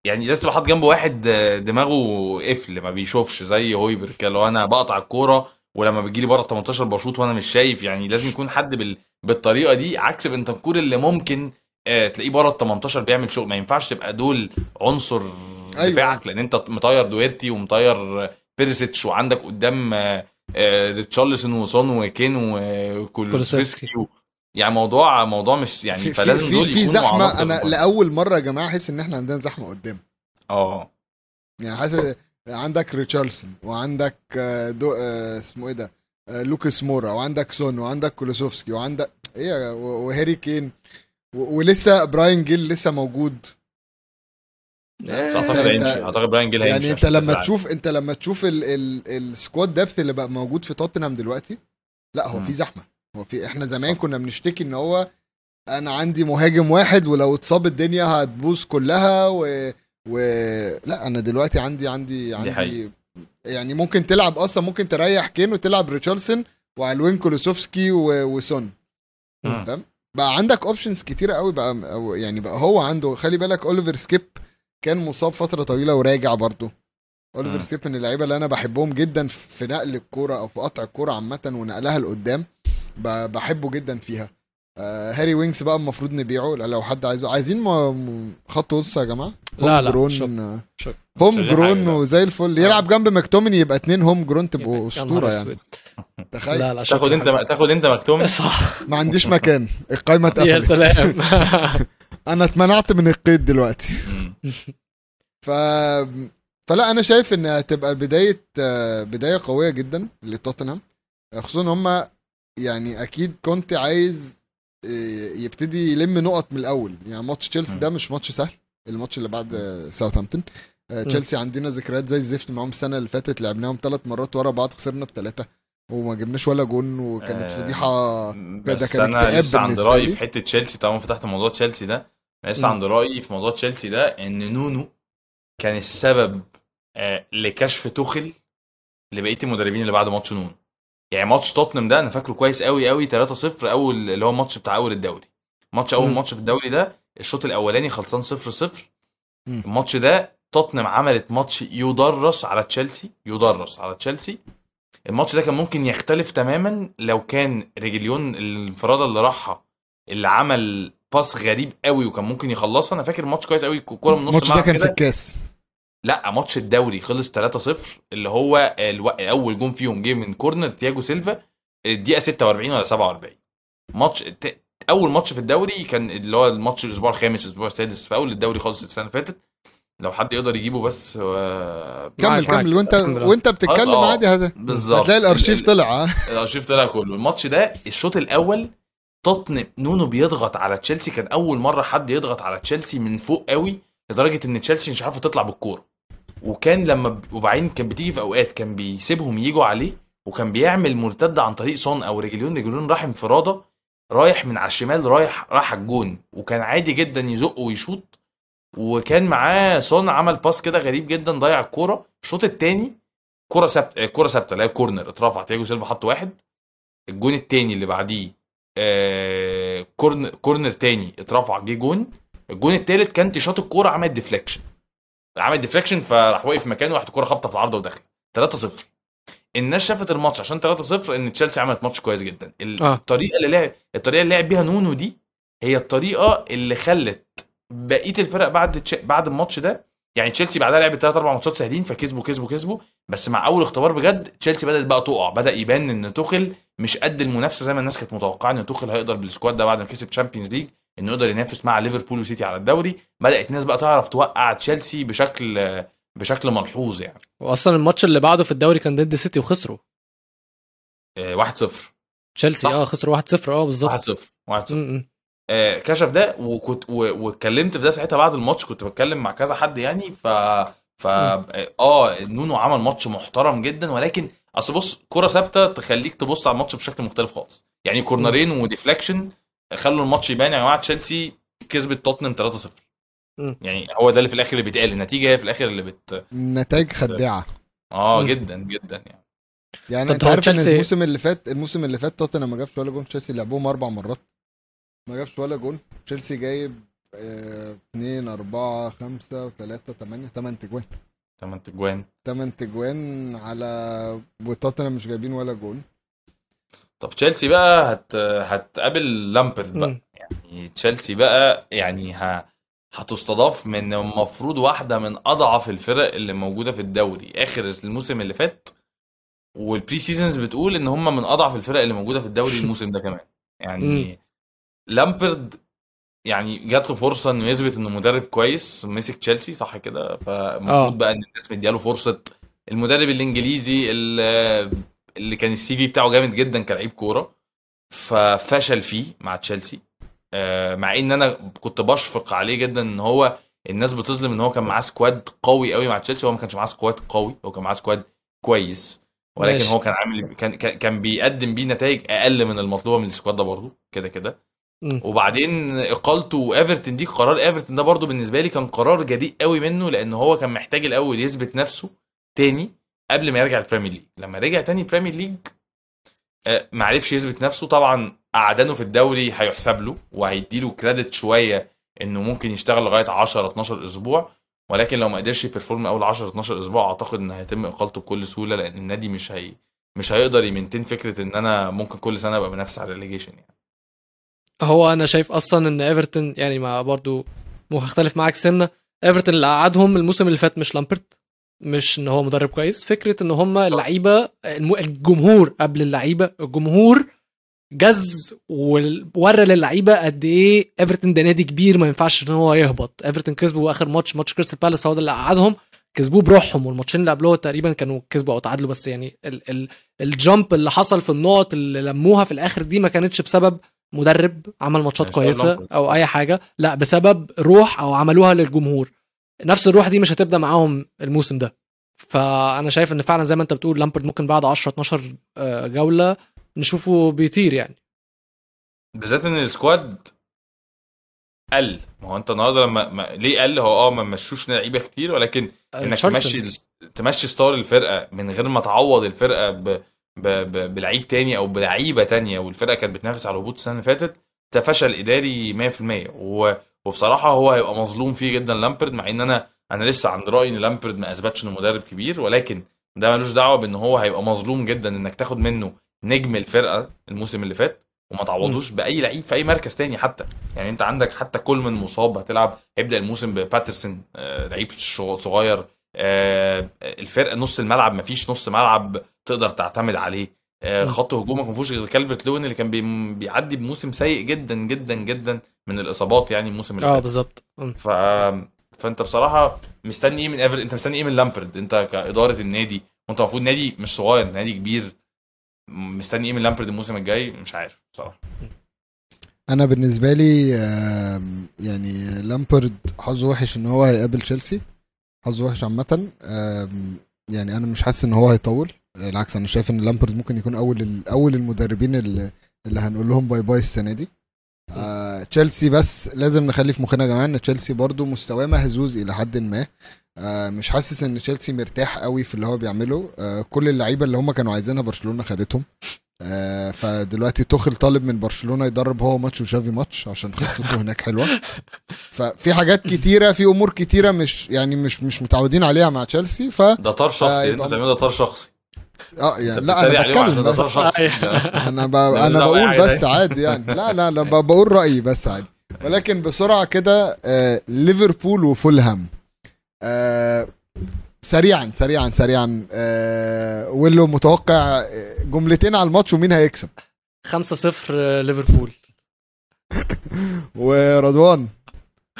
يعني لازم تبقى حاطط جنبه واحد دماغه قفل ما بيشوفش زي هويبر كده لو أنا بقطع الكورة ولما بيجي لي بره 18 بيشوط وأنا مش شايف يعني لازم يكون حد بال... بالطريقة دي عكس بنتنكور اللي ممكن تلاقيه بره ال 18 بيعمل شغل ما ينفعش تبقى دول عنصر أيوة. دفاعك لأن أنت مطير دوهيرتي ومطير بيريسيتش وعندك قدام ريتشارلسون وسون وكين وكولوسفسكي و... يعني موضوع موضوع مش يعني في فلازم في, دول في يكونوا زحمة. عناصر أنا مهمة. لأول مرة يا جماعة أحس إن إحنا عندنا زحمة قدام. آه. يعني حاسس عندك ريتشارلسون وعندك آه، ده آه، اسمه إيه ده؟ آه، لوكاس مورا وعندك سون وعندك كولوسوفسكي وعندك إيه وهاري كين. ولسه براين جيل لسه موجود. أعتقد أنت- هيمشي أعتقد براين جيل يعني أنت لما. تشوف أنت لما تشوف ال ال ال squad depth اللي بقى موجود في توتنهام دلوقتي لا هو. في زحمة هو في إحنا زمان صح. كنا بنشتكي إن هو أنا عندي مهاجم واحد ولو اتصاب الدنيا هتبوظ كلها و, و... لا أنا دلوقتي عندي عندي عندي حقيقة. يعني ممكن تلعب أصلا ممكن تريح كين وتلعب ريتشارلسون وعلى الوين كولوسوفسكي و... وسون مم. فاهم بقى عندك options كتيرة قوي بقى يعني بقى هو عنده خلي بالك اوليفر سكيب كان مصاب فترة طويلة وراجع برضه أوليفر مم. سكيب من اللعيبة اللي أنا بحبهم جدا في نقل الكورة أو في قطع الكورة عامة ونقلها لقدام ب- بحبه جدا فيها آه هاري وينكس بقى المفروض نبيعه لو حد عايزه عايزين خط وسط يا جماعة لا، لا، جرون شكرا. شكرا. home grown. وزي الفل يلعب جنب ماكتوميني يبقى اتنين home grown تبقوا يا نهار اسطوره يعني. تخيل لا لا تاخد انت. تاخد انت مكتوم صح ما عنديش مكان القايمه يا اتقفلت سلام أنا اتمنعت من القيد دلوقتي. ف فلا أنا شايف ان هتبقى بداية بداية قوية جدا لتوتنهام. خصوصا هم يعني أكيد كنت عايز آه، يبتدي يلم نقط من الأول. يعني ماتش تشيلسي. ده مش ماتش سهل. الماتش اللي بعد ساوثهامبتون آه، تشيلسي عندنا ذكريات زي الزفت معاهم السنة اللي فاتت لعبناهم ثلاث مرات ورا بعض خسرنا بثلاثه وما جبناش ولا جون وكانت آه، فضيحة. بس أنا لسه عند رأيي. في حتة تشيلسي طالما فتحت موضوع تشيلسي ده لسه. عند رأيي في موضوع تشيلسي ده إن نونو كان السبب آه، لكشف توخل لبقية المدربين اللي بعد ماتش نونو يعني ماتش توتنهام ده أنا فاكره كويس قوي قوي 3-0 أول اللي هو الماتش بتاع أول الدوري ماتش أول. ماتش في الدوري ده الشوط الأولاني خلصان 0-0 مم. الماتش ده توتنهام عملت ماتش يدرس على تشيلسي يدرس على تشيلسي الماتش ده كان ممكن يختلف تماما لو كان ريجليون الانفرادة اللي راحها اللي عمل pass غريب قوي وكان ممكن يخلصها أنا فاكر الماتش كويس قوي الكوره من نص الماتش ده الملعب كان في الكاس. لا ماتش الدوري خلص 3-0 اللي هو ألو... أول جون فيهم جه من كورنر تياجو سيلفا الدقيقة 46 ولا 47 ماتش ت... أول ماتش في الدوري كان اللي هو الماتش الأسبوع الخامس الأسبوع السادس في أول الدوري خالص السنة اللي فاتت. لو حد يقدر يجيبه بس آه، كمل. كمل. وأنت. وأنت بتتكلم خلاص، آه. عادي هذا بالظبط. هتلاقي الأرشيف ال- طلع الأرشيف طلع كله. الماتش ده الشوط الأول توتنهام نونو بيضغط على تشيلسي. كان أول مرة حد يضغط على تشيلسي من فوق قوي لدرجة إن تشيلسي مش عارفة تطلع بالكورة. وكان لما ب... وبعدين كان بتيجي في أوقات كان بيسيبهم يجوا عليه وكان بيعمل مرتده عن طريق سون أو ريجليون ريجليون راح انفراده رايح من على الشمال رايح راح على الجون وكان عادي جدا يزق ويشوط. وكان معاه سون عمل pass كده غريب جدا ضيع الكورة. الشوط الثاني كرة ثابتة كرة ثابتة لا كورنر اترفع تياجو سيلفا حط واحد. الجون التاني اللي بعديه آه كورنر كورنر تاني اترفع جه جون. الجون التالت كان شاط الكورة عمل deflection عمل deflection فراح واقف مكانه راحت الكورة خبطة في العارضه ودخل 3-0 الناس شافت الماتش عشان 3-0 إن تشيلسي عملت ماتش كويس جدا. آه. الطريقة اللي لعب الطريقة اللي لعب بيها نونو دي هي الطريقة اللي خلت بقية الفرق بعد تش... بعد الماتش ده يعني تشيلسي بعدها لعبت ثلاث أربع ماتشات سهلين فكسبوا كسبوا كسبوا. بس مع أول اختبار بجد تشيلسي بدأت بقى تقع. بدأ يبان إن توخل مش قد المنافسة زي ما الناس كانت متوقعة إن توخل هيقدر بال squad ده بعد ما كسب تشامبيونز ليج إنه يقدر ينافس مع ليفربول وسيتي على الدوري. بدأت الناس بقى تعرف توقع تشيلسي بشكل بشكل ملحوظ يعني. واصلا الماتش اللي بعده في الدوري كان ضد سيتي وخسروا. آه، 1-0 تشيلسي صح. آه خسروا 1-0 آه بالظبط. 1-0 1-0 م- م. آه، كشف ده وكنت واتكلمت في ده ساعتها بعد الماتش كنت بتكلم مع كذا حد يعني ف ف آه نونو عمل ماتش محترم جدا ولكن أصل بص كرة ثابتة تخليك تبص على الماتش بشكل مختلف خالص. يعني كورنرين و deflection خلوا الماتش يبان. يا جماعة تشيلسي كسبت توتنهام 3-0 مم. يعني هو ده اللي في الآخر اللي بيتقال. النتيجة هي في الآخر اللي بت نتائج خداعة. آه. جدا جدا يعني. يعني أنت عارف إن تشيلسي- الموسم اللي فات الموسم اللي فات توتنهام ما جابش ولا جون تشيلسي لعبوهم أربع مرات. ما جابش ولا جون. تشيلسي جايب 2 4 5 3 8 8 تجوان. 8 تجوان. 8 تجوان على وتوتنهام مش جايبين ولا جون. طب تشيلسي بقى هت هتقابل لامبرد بقى. م. يعني تشيلسي بقى يعني ه... هتستضاف من المفروض واحدة من أضعف الفرق اللي موجودة في الدوري. آخر الموسم اللي فات وال pre-seasons بتقول إن هم من أضعف الفرق اللي موجودة في الدوري الموسم ده كمان. يعني لامبرد يعني جات له فرصة إنه يثبت إنه مدرب كويس مسك تشيلسي صح كده فالمفروض آه. بقى إن الناس مدياله فرصة المدرب الإنجليزي اللي اللي كان ال CV بتاعه جامد جدا كلاعب كورة ففشل فيه مع تشيلسي آه، مع إن أنا كنت بشفق عليه جدا إن هو الناس بتظلم إن هو كان معاه squad قوي قوي مع تشيلسي هو ما كانش معاه squad قوي هو كان معاه squad كويس ولكن ماشي. هو كان عامل كان كان بيقدم بيه نتائج أقل من المطلوبة من ال squad ده برضه كده كده. وبعدين إقالته وإيفرتون دي قرار إيفرتون ده برضه بالنسبة لي كان قرار جديد قوي منه لأن هو كان محتاج الأول يثبت نفسه تاني قبل ما يرجع ال Premier League لما رجع تاني ال Premier League آه، ما عرفش يثبت نفسه. طبعا قعدانه في الدوري هيحسب له وهيديله credit شوية إنه ممكن يشتغل لغاية 10 12 أسبوع ولكن لو ما قدرش ي perform أول 10 12 أسبوع أعتقد إن هيتم إقالته بكل سهولة لأن النادي مش هي مش هيقدر ي maintain فكرة إن أنا ممكن كل سنة أبقى بنافس على الريليجيشن يعني. هو أنا شايف أصلا إن إيفرتون يعني ما برضو اختلف معاك سنة إيفرتون اللي قعدهم الموسم اللي فات مش لامبارد مش إن هو مدرب كويس فكرة إن هم اللعيبة الجمهور قبل اللعيبة الجمهور جه وورى للعيبة قد إيه إيفرتون ده نادي كبير ما ينفعش إن هو يهبط. إيفرتون كسبوا آخر ماتش ماتش كريستال بالاس هو ده اللي قعدهم كسبوه بروحهم والماتشين اللي قبلهم تقريبا كانوا كسبوا أو تعادلوا بس يعني ال ال ال jump اللي حصل في النقط اللي لموها في الآخر دي ما كانتش بسبب مدرب عمل ماتشات كويسة. أو أي حاجة. لا بسبب روح أو عملوها للجمهور. نفس الروح دي مش هتبدأ معاهم الموسم ده. فأنا شايف إن فعلا زي ما أنت بتقول لامبارد ممكن بعد 10 12 آه، جولة نشوفه بيطير يعني. بالذات إن ال squad قل. ما هو أنت النهارده لما ما... ليه قل؟ هو آه ما مشوش لعيبة كتير ولكن إنك ريتشارلسون. تمشي تمشي star الفرقة من غير ما تعوض الفرقة ب... ب... ب... بلعيب تاني أو بلعيبة تانية والفرقة كانت بتنافس على الهبوط السنة اللي فاتت ده فشل اداري 100% و... وبصراحة هو هيبقى مظلوم فيه جدا لامبرد مع إن أنا أنا لسه عند رأيي إن لامبرد ما أثبتش إنه مدرب كبير ولكن ده ملوش دعوة بإن هو هيبقى مظلوم جدا إنك تاخد منه نجم الفرقة الموسم اللي فات وما تعوضوش بأي لعيب في أي مركز تاني حتى. يعني أنت عندك حتى كولمان مصاب هتلعب هيبدا الموسم بباترسون آه، لعيب صغير آه، الفرقه نص الملعب مفيش نص ملعب تقدر تعتمد عليه. آه،. خط هجومك ما فيهوش غير كالفرت لوين اللي كان بي- بيعدي بموسم سيء جدا جدا جدا من الإصابات يعني الموسم اللي آه فات. بالظبط. مم. ف... فأنت بصراحة مستني إيه من ايفر أنت مستني إيه من لامبارد؟ أنت كإدارة النادي وأنت المفروض نادي مش صغير نادي كبير. مستني إيه من لامبارد الموسم الجاي؟ مش عارف بصراحة. أنا بالنسبة لي يعني لامبارد حظه وحش إن هو هيقابل تشيلسي. حظه وحش عامة. يعني أنا مش حاسس إن هو هيطول. بالعكس أنا شايف إن لامبارد ممكن يكون أول أول المدربين اللي, اللي هنقول لهم bye bye السنة دي. آه، تشيلسي بس لازم نخلي في مخنا يا جماعة إن تشيلسي برضو مستواه مهزوز إلى حد ما. آه، مش حاسس إن تشيلسي مرتاح قوي في اللي هو بيعمله. آه، كل اللعيبة اللي هم كانوا عايزينها برشلونة خدتهم. آه، فدلوقتي توخل طالب من برشلونة يدرب هو ماتش وتشافي ماتش عشان خطته هناك حلوة. ففي حاجات كتيرة في أمور كتيرة مش يعني مش مش متعودين عليها مع تشيلسي ف ده طار آه، شخصي. اللي أنت بتعمله ده طار شخصي. آه يعني لا أنا بتكلم بس. شخصي أنا ب... أنا بقول بس عادي يعني. لا لا لا ب- بقول رأيي بس عادي. ولكن بسرعة كده آه ليفربول وفولهام. آه سريعا سريعا سريعا. آه ويلو متوقع آه، جملتين على الماتش ومين هيكسب. 5-0 ليفربول. ورضوان.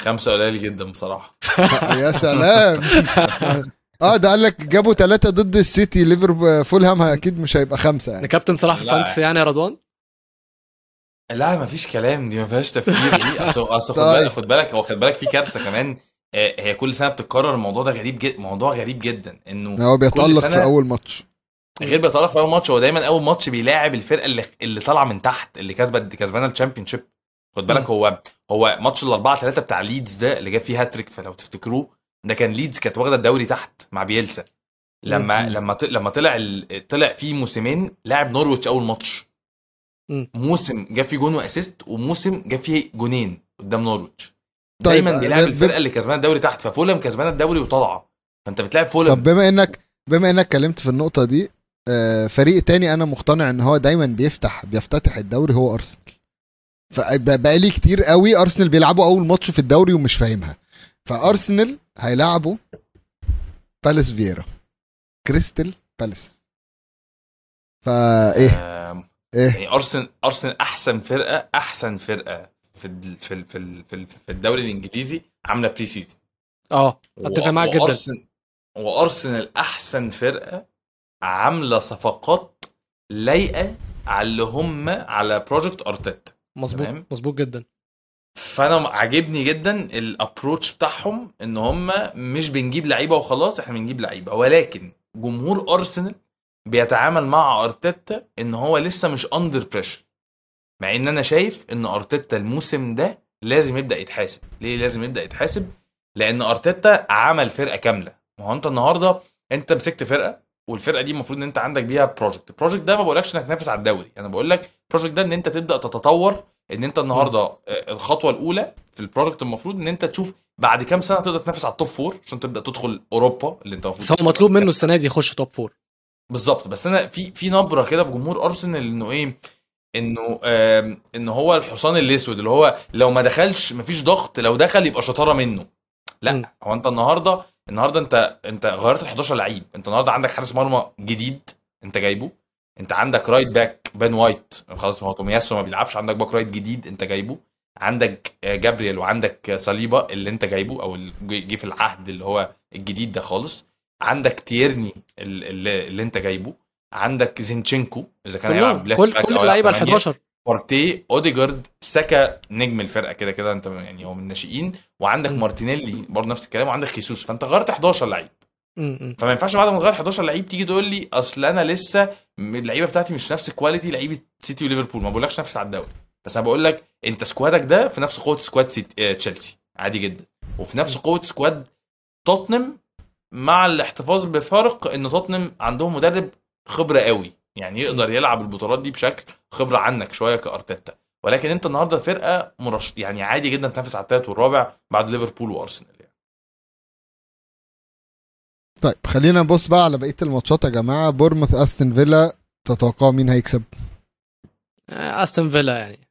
خمسة قليل جدا بصراحة. يا سلام. آه ده قال لك جابوا ثلاثة ضد السيتي ليفربول فولهام أكيد مش هيبقى خمسة يعني. كابتن صلاح في لا. fantasy يعني يا رضوان؟ لا مفيش كلام دي ما فيهاش تفكير. دي أصل أصل خد طيب. بالك خد بالك هو خد بالك في كارثة كمان. آه، هي كل سنة بتتكرر. الموضوع ده غريب جدا موضوع غريب جدا إنه هو بيتألق سنة- في أول ماتش. غير بيتعرف في أول ماتش هو دايما أول ماتش بيلاعب الفرقة اللي اللي طالعة من تحت اللي كسبت كسبانة ال Championship. خد بالك. هو هو ماتش الأربعة ثلاثة بتاع ليدز ده اللي جاب فيه هاتريك فلو تفتكروه ده كان ليدز كانت واخدة الدوري تحت مع بيلسا. لما. لما لما طلع طلع فيه موسمين لاعب نورويتش أول ماتش. موسم جاب فيه جون و assist وموسم جاب فيه جونين قدام نورويتش. طيب، دايما بيلعب ب- الفرقة اللي كسبانة الدوري تحت ففولهام كسبانة الدوري وطالعة. فأنت بتلعب فولهام. طب بما إنك بما إنك اتكلمت في النقطة دي آه، فريق تاني أنا مقتنع إن هو دايما بيفتح بيفتتح الدوري هو أرسنال. فبقى لي كتير قوي أرسنال بيلعبوا أول ماتش في الدوري ومش فاهمها. فأرسنال هيلعبوا بالاس فييرا كريستال بالاس فايه آم، إيه؟ يعني ارسنال ارسنال أحسن فرقه أحسن فرقة في ال- في ال- في ال- في ال- في الدوري الإنجليزي عاملة pre-season آه أتفق معاك جدا. وأرسنال وأرسنال أحسن فرقة عاملة صفقات لايقة على اللي هم على project ارتيتا مظبوط. مظبوط جدا. فانا عاجبني جدا ال approach بتاعهم ان هم مش بنجيب لعيبة وخلاص إحنا بنجيب لعيبة. ولكن جمهور أرسنال بيتعامل مع أرتيتا إن هو لسه مش under pressure مع إن أنا شايف إن أرتيتا الموسم ده لازم يبدأ يتحاسب. ليه لازم يبدأ يتحاسب؟ لأن أرتيتا عمل فرقة كاملة. ما هو أنت النهارده أنت مسكت فرقة والفرقة دي المفروض إن أنت عندك بيها project ال project ده ما بقولكش إنك تنافس على الدوري. أنا بقول لك ال project ده إن أنت تبدأ تتطور إن أنت النهارده آه، الخطوة الأولى في ال project المفروض إن أنت تشوف بعد كام سنة تقدر تنافس على ال top four عشان تبدأ تدخل أوروبا اللي أنت المفروض هو مطلوب منه السنة دي يخش top four بالظبط. بس أنا في في نبرة كده في جمهور أرسنال إنه إيه؟ إنه إن هو الحصان الأسود اللي هو لو ما دخلش مفيش ضغط لو دخل يبقى شطارة منه. لا. مم. هو أنت النهارده النهارده انت انت غيرت ال 11 لعيب. انت النهارده عندك حارس مرمى جديد انت جايبه. انت عندك right back بن وايت خلاص هو تومياسو ما بيلعبش. عندك back right جديد انت جايبه. عندك آه، جابرييل وعندك صليبا اللي انت جايبه أو جه في العهد اللي هو الجديد ده خالص. عندك تيرني ال- اللي, اللي انت جايبه. عندك زينشينكو إذا كان هيلعب left back كل اللعيبة ال يلعب تمانية. 11 بارتي اوديجارد ساكا نجم الفرقة كده كده انت يعني هو من الناشئين. وعندك. مارتينيلي برضه نفس الكلام. وعندك خيسوس. فانت غيرت 11 لعيب. فما ينفعش بعد ما تغير 11 لعيب تيجي تقول لي اصل أنا لسه اللعيبة بتاعتي مش نفس quality لعيبة سيتي وليفربول. ما بقولكش نفس على الدوري. بس أنا بقول لك انت سكوادك ده في نفس قوة squad سيتي آه تشيلسي. عادي جدا. وفي نفس قوة squad توتنهام مع الاحتفاظ بفرق ان توتنهام عندهم مدرب خبرة قوي. يعني يقدر يلعب البطولات دي بشكل خبرة عنك شوية كأرتيتا ولكن أنت النهارده فرقة مرشحة يعني عادي جدا تنافس على الثالث والرابع بعد ليفربول وأرسنال يعني. طيب خلينا نبص بقى على بقية الماتشات يا جماعة بورموث أستون فيلا تتوقعوا مين هيكسب؟ آه، أستون فيلا يعني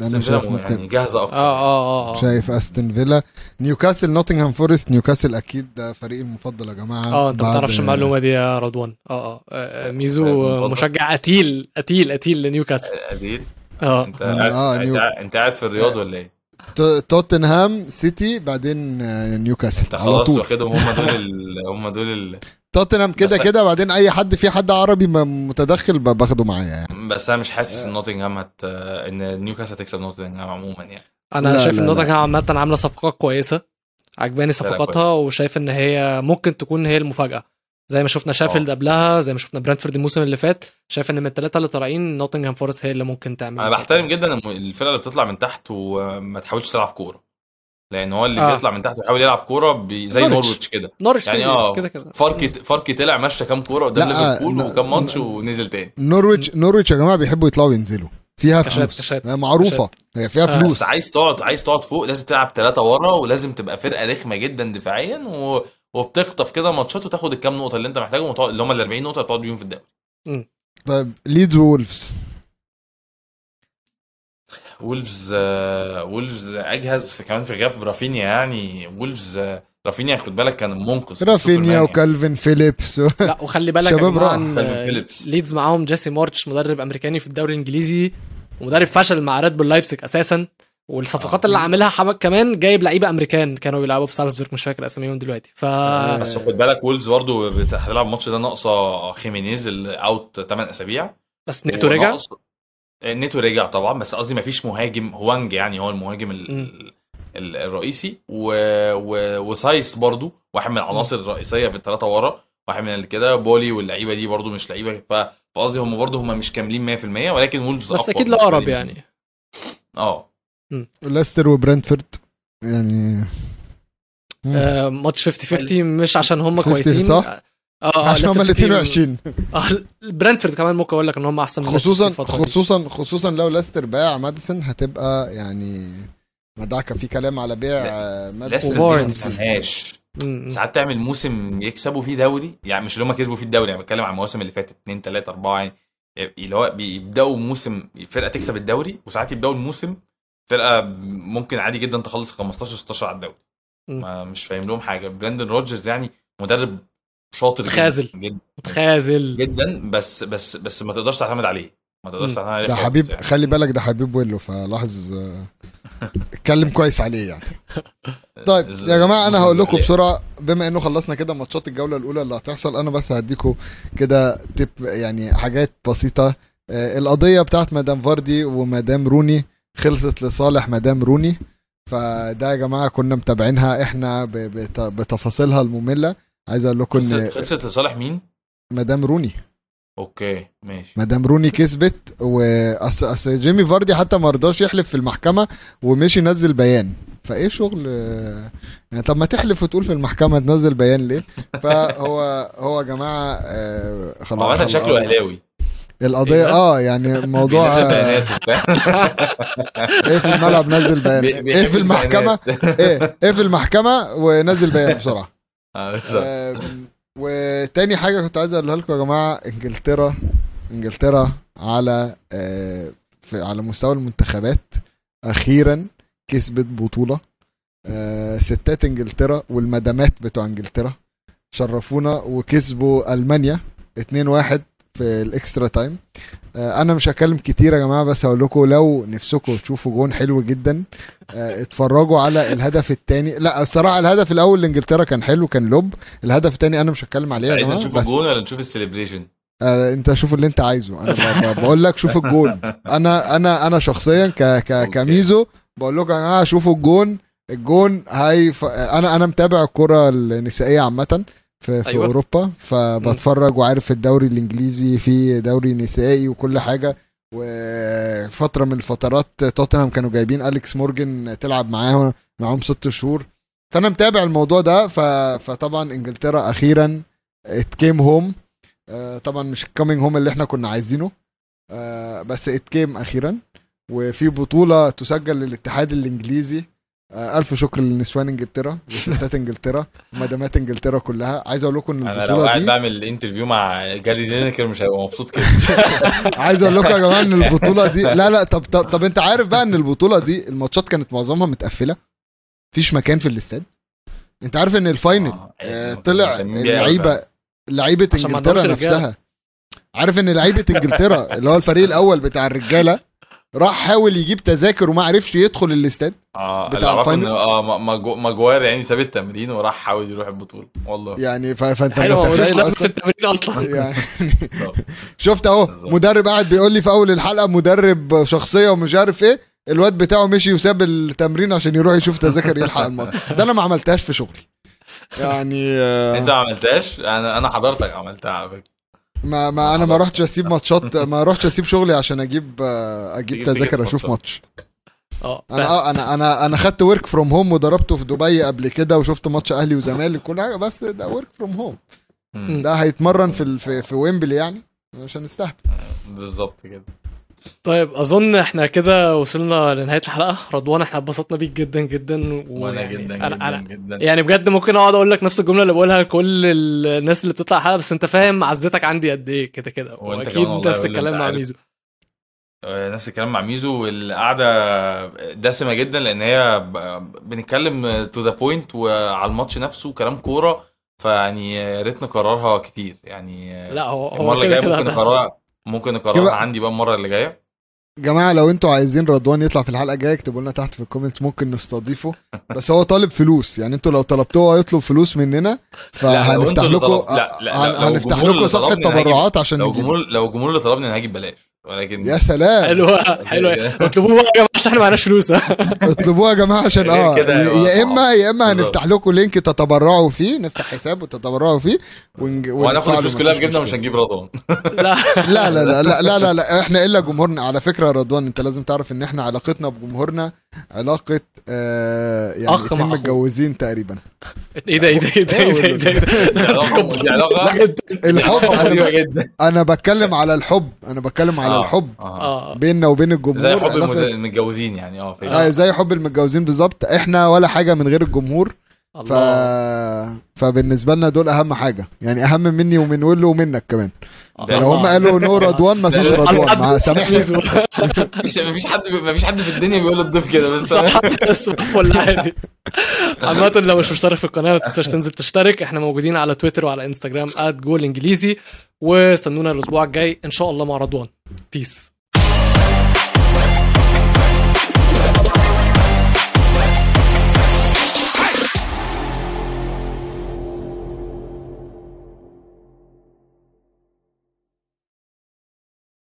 أستون شايف فيلا ممكن يعني جاهزة أكتر. آه آه آه شايف أستون فيلا. نيوكاسل نوتنغهام فورست نيوكاسل أكيد ده فريقي المفضل يا جماعة. آه أنت ما تعرفش المعلومة دي يا رضوان. آه آه آه، ميزو المفضل. مشجع قتيل قتيل قتيل لنيوكاسل. اديل آه. أنت آه، قاعد آه، أنت نيو- قاعد- أنت قاعد في الرياض ولا إيه؟ توتنهام سيتي بعدين آه، نيوكاسل. أنت خلاص واخدهم هم دول ال... هم دول ال... توتنهام كده بس- كده بعدين أي حد في حد عربي متدخل باخده معايا يعني. بس أنا مش حاسس إن نوتنجهام هت- إن نيوكاسل هتكسب نوتنجهام عموما يعني. أنا لا، شايف إن لا. نوتنهام عامة عاملة صفقات كويسة عجباني صفقاتها وشايف إن هي ممكن تكون هي المفاجأة. زي ما شفنا شيفيلد قبلها زي ما شفنا برينتفورد الموسم اللي فات شايف إن من الثلاثه اللي طالعين نوتنغهام فورست هي اللي ممكن تعمل أنا بحترم جدا الفرقة اللي بتطلع من تحت وما تحاولش تلعب كورة. لأن هو اللي آه. بيطلع من تحت ويحاول يلعب كورة بي... زي. نورويتش كده. نورويتش يعني آه كده كده. فاركي فاركي طلع مشى كام كورة قدام لا، ليفربول وكام ماتش ونزل تاني. نورويتش نورويتش يا جماعة بيحبوا يطلعوا وينزلوا فيها فلوس. معروفة. هي فيها آه، فلوس. بس عايز تقعد عايز تقعد فوق لازم تلعب ثلاثة ورا ولازم تبقى فرقة رخمة جدا دفاعيا و... وبتخطف كده ماتشات وتاخد الكام نقطة اللي انت محتاجهم اللي هم ال 40 نقطه تقعد بيهم في الدوري. طيب ليدز وولفز. وولفز آه، وولفز أجهز في كمان في غياب رافينيا يعني. وولفز آه، رافينيا خد بالك كان منقذ رافينيا يعني. وكالفين فيليبس. و... لا وخلي بالك شباب فيليبس. ليدز معاهم جيسي مارتش مدرب أمريكاني في الدوري الإنجليزي ومدرب فشل مع ريد بول لايبزيج أساسا. والصفقات آه. اللي عاملها حمد كمان جايب لعيبة أمريكان كانوا بيلعبوا في سالزبورغ مش فاكر أساميهم دلوقتي. ف بس خد بالك وولفز برضه هتلعب الماتش ده ناقصة خيمينيز اللي out 8 أسابيع. بس نيتو رجع نيتو رجع طبعا بس قصدي ما فيش مهاجم هوانج يعني هو المهاجم ال... الرئيسي و... و... وسايس برضو واحد من العناصر الرئيسية في الثلاثه ورا واحد من كده بولي واللعيبة دي برضو مش لعيبة ف... فقصدي هم برضو هم مش كاملين 100% ولكن وولفز بس أكيد لي. يعني آه ليستر وبرنتفورد يعني. آه، ماتش 50 50 مش عشان هم 50 كويسين صح؟ آه آه عشان هم ال سيتي- 22 آه برنتفورد كمان ممكن أقول لك إن هم أحسن خصوصا. خصوصا خصوصا لو ليستر باع ماديسون هتبقى يعني مدعكة. في كلام على بيع آه، ماديسون ما. ساعات تعمل موسم يكسبوا فيه دوري يعني مش اللي هم كسبوا فيه الدوري يعني بتكلم عن المواسم اللي فاتت 2 3 4 يعني اللي هو بيبدأوا موسم فرقة تكسب الدوري وساعات يبدأوا الموسم فرقة ممكن عادي جدا تخلص 15 16 على الدوري. ما مش فاهم لهم حاجة. براندن رودجرز يعني مدرب شاطر جدا- خازل. جدا. متخاذل. جدا بس بس بس ما تقدرش تعتمد عليه. ما تقدرش. تعتمد عليه. ده حبيب يعني. خلي بالك ده حبيب ويلو فلاحظ اتكلم كويس عليه يعني. طيب يا جماعة أنا هقول لكم بسرعة بما إنه خلصنا كده ماتشات الجولة الأولى اللي هتحصل أنا بس هديكم كده تip يعني حاجات بسيطة. آه، القضية بتاعت مدام فاردي ومدام روني خلصت لصالح مدام روني فده يا جماعة كنا متابعينها إحنا ب- بت- بتفاصيلها المملة. عايز أقول لكم إن خلصت لصالح مين؟ مدام روني. أوكي ماشي. مدام روني كسبت واصل اصل جيمي فاردي حتى ما رضاش يحلف في المحكمة ومشي نزل بيان. فإيه شغل؟ يعني طب ما تحلف وتقول في المحكمة تنزل بيان ليه؟ فهو هو يا جماعة آه، هو خلاص عامة شكله أهلاوي. القضية؟ آه يعني الموضوع إيه في الملعب نزل بيان؟ بي- إيه في المحكمة. إيه إيه في المحكمة ونزل بيان بسرعة. وتاني حاجة كنت عايز أقولها لكم يا جماعة إنجلترا إنجلترا على آه، في على مستوى المنتخبات أخيرا كسبت بطولة. آه، ستات إنجلترا والمدامات بتوع إنجلترا شرفونا وكسبوا ألمانيا 2-1 في ال extra time. آه، أنا مش هتكلم كتير يا جماعة بس هقول لكم لو نفسكم تشوفوا جون حلو جدا آه، اتفرجوا على الهدف الثاني لا الصراحة الهدف الأول لإنجلترا كان حلو كان لوب. الهدف الثاني أنا مش هتكلم عليه يا عايز جماعة نشوف الجون ولا نشوف ال celebration آه أنت شوف اللي أنت عايزه. أنا بقول لك شوف الجون. أنا أنا أنا شخصيا ك ك. كميزو بقول لكم يا جماعة شوفوا الجون. الجون هاي ف... أنا أنا متابع الكرة النسائية عامة. في, في أيوة. أوروبا فبتفرج وعارف الدوري الإنجليزي في دوري نسائي وكل حاجة. وفترة من الفترات توتنهام كانوا جايبين أليكس مورجن تلعب معاهم معاهم ست شهور. فأنا متابع الموضوع ده ف... فطبعا إنجلترا أخيرا it came home طبعا مش ال coming home اللي إحنا كنا عايزينه. آه، بس it came أخيرا. وفي بطولة تسجل للاتحاد الإنجليزي. ألف شكر لنسوان إنجلترا وستات إنجلترا ومدامات إنجلترا كلها. عايز أقول لكم إن أنا لو البطوله قاعد دي بعمل interview مع جاري لينكر مش هيبقى مبسوط كده. عايز أقول لكم يا جماعة إن البطولة دي لا لا طب طب, طب أنت عارف بقى إن البطولة دي الماتشات كانت معظمها متقفلة؟ مفيش مكان في الاستاد. أنت عارف إن ال final آه، آه، يعني طلع اللعيبه لعيبة إنجلترا. نفسها. عارف إن لعيبة إنجلترا اللي هو الفريق الأول بتاع الرجالة راح حاول يجيب تذاكر وما عرفش يدخل الاستاد آه بتاع ال final؟ آه ما- ماجو- ماجوار يعني ساب التمرين وراح حاول يروح البطولة والله يعني. فأنت حلو ما ملوش متخيل لازمه في أصلا التمرين أصلا يعني. شفت أهو. مدرب قاعد بيقول لي في أول الحلقة مدرب شخصية ومش عارف إيه الواد بتاعه مشي وساب التمرين عشان يروح يشوف تذاكر يلحق الماتش ده أنا ما عملتهاش في شغلي يعني آه، أنت ما عملتهاش أنا أنا حضرتك عملتها على فكرة ما ما أنا ما رحتش أسيب ماتشات ما رحتش أسيب شغلي عشان أجيب آه، أجيب تذاكر أشوف. ماتش. آه أنا أنا أنا أنا خدت work from home وضربته في دبي قبل كده وشفت ماتش أهلي وزمالك كل حاجة بس ده work from home. ده هيتمرن في في, في ويمبلي يعني عشان نستهبل. بالظبط كده. طيب أظن إحنا كده وصلنا لنهاية الحلقة. رضوان إحنا اتبسطنا بيك جدا جدا وأنا يعني جدا أنا- جدا أنا جدا. يعني بجد ممكن أقعد أقول لك نفس الجملة اللي بقولها لكل الناس اللي بتطلع الحلقة بس أنت فاهم معزتك عندي قد إيه كده كده. وأكيد نفس الكلام مع. ميزو. آه، نفس الكلام مع ميزو والقعدة دسمة جدا لأن هي بنتكلم to the point وعلى الماتش نفسه كلام كورة فيعني يا ريت نكررها كتير. يعني لا هو المرة هو اللي كده جاية كده ممكن. نكررها ممكن نكررها عندي بقى المرة اللي جاية. جماعة لو أنتوا عايزين رضوان يطلع في الحلقة الجاية اكتبوا لنا تحت في ال comment ممكن نستضيفه. بس هو طالب فلوس يعني أنتوا لو طلبتوه هيطلب فلوس مننا فهنفتح لكم هنفتح لكم صفحة تبرعات عشان لو الجمهور لو الجمهور اللي طلبني أنا هجيب بلاش ولكن يا سلام. حلوة حلوة. اطلبوه بقى يا جماعة عشان إحنا معناش فلوس. اطلبوها يا جماعة عشان آه يا يا اما يا إما. هنفتح لكم لينك تتبرعوا فيه نفتح حساب وتتبرعوا فيه ونج... وهناخد الفلوس كلها في جبنه مش. هنجيب رضوان. لا. لا لا لا لا لا لا, لا إحنا إلا جمهورنا. على فكرة يا رضوان أنت لازم تعرف إن إحنا علاقتنا بجمهورنا علاقة آه يعني أخ مع. متجوزين تقريبا. إيه ده إيه ده إيه ده إيه ده إيه ده إيه ده؟ دي علاقة الحب غريبة أنا, بتكلم على الحب أنا بتكلم على آه، الحب آه. آه. بيننا وبين الجمهور. زي حب المتجوزين يعني آه. آه زي حب المتجوزين بالظبط. إحنا ولا حاجة من غير الجمهور. ف... فبالنسبة لنا دول أهم حاجة. يعني أهم مني ومن ويلو ومنك كمان. ده لو هم قالوا نو رضوان مفيش رضوان مع سامحني. مفيش مفيش حد مفيش حد في الدنيا بيقول للضيف كده بس بس فل عادي. عامة لو مش مشترك في القناة ما تنساش تنزل تشترك. إحنا موجودين على تويتر وعلى انستجرام @جول انجليزي. واستنونا الأسبوع الجاي إن شاء الله مع رضوان. بيس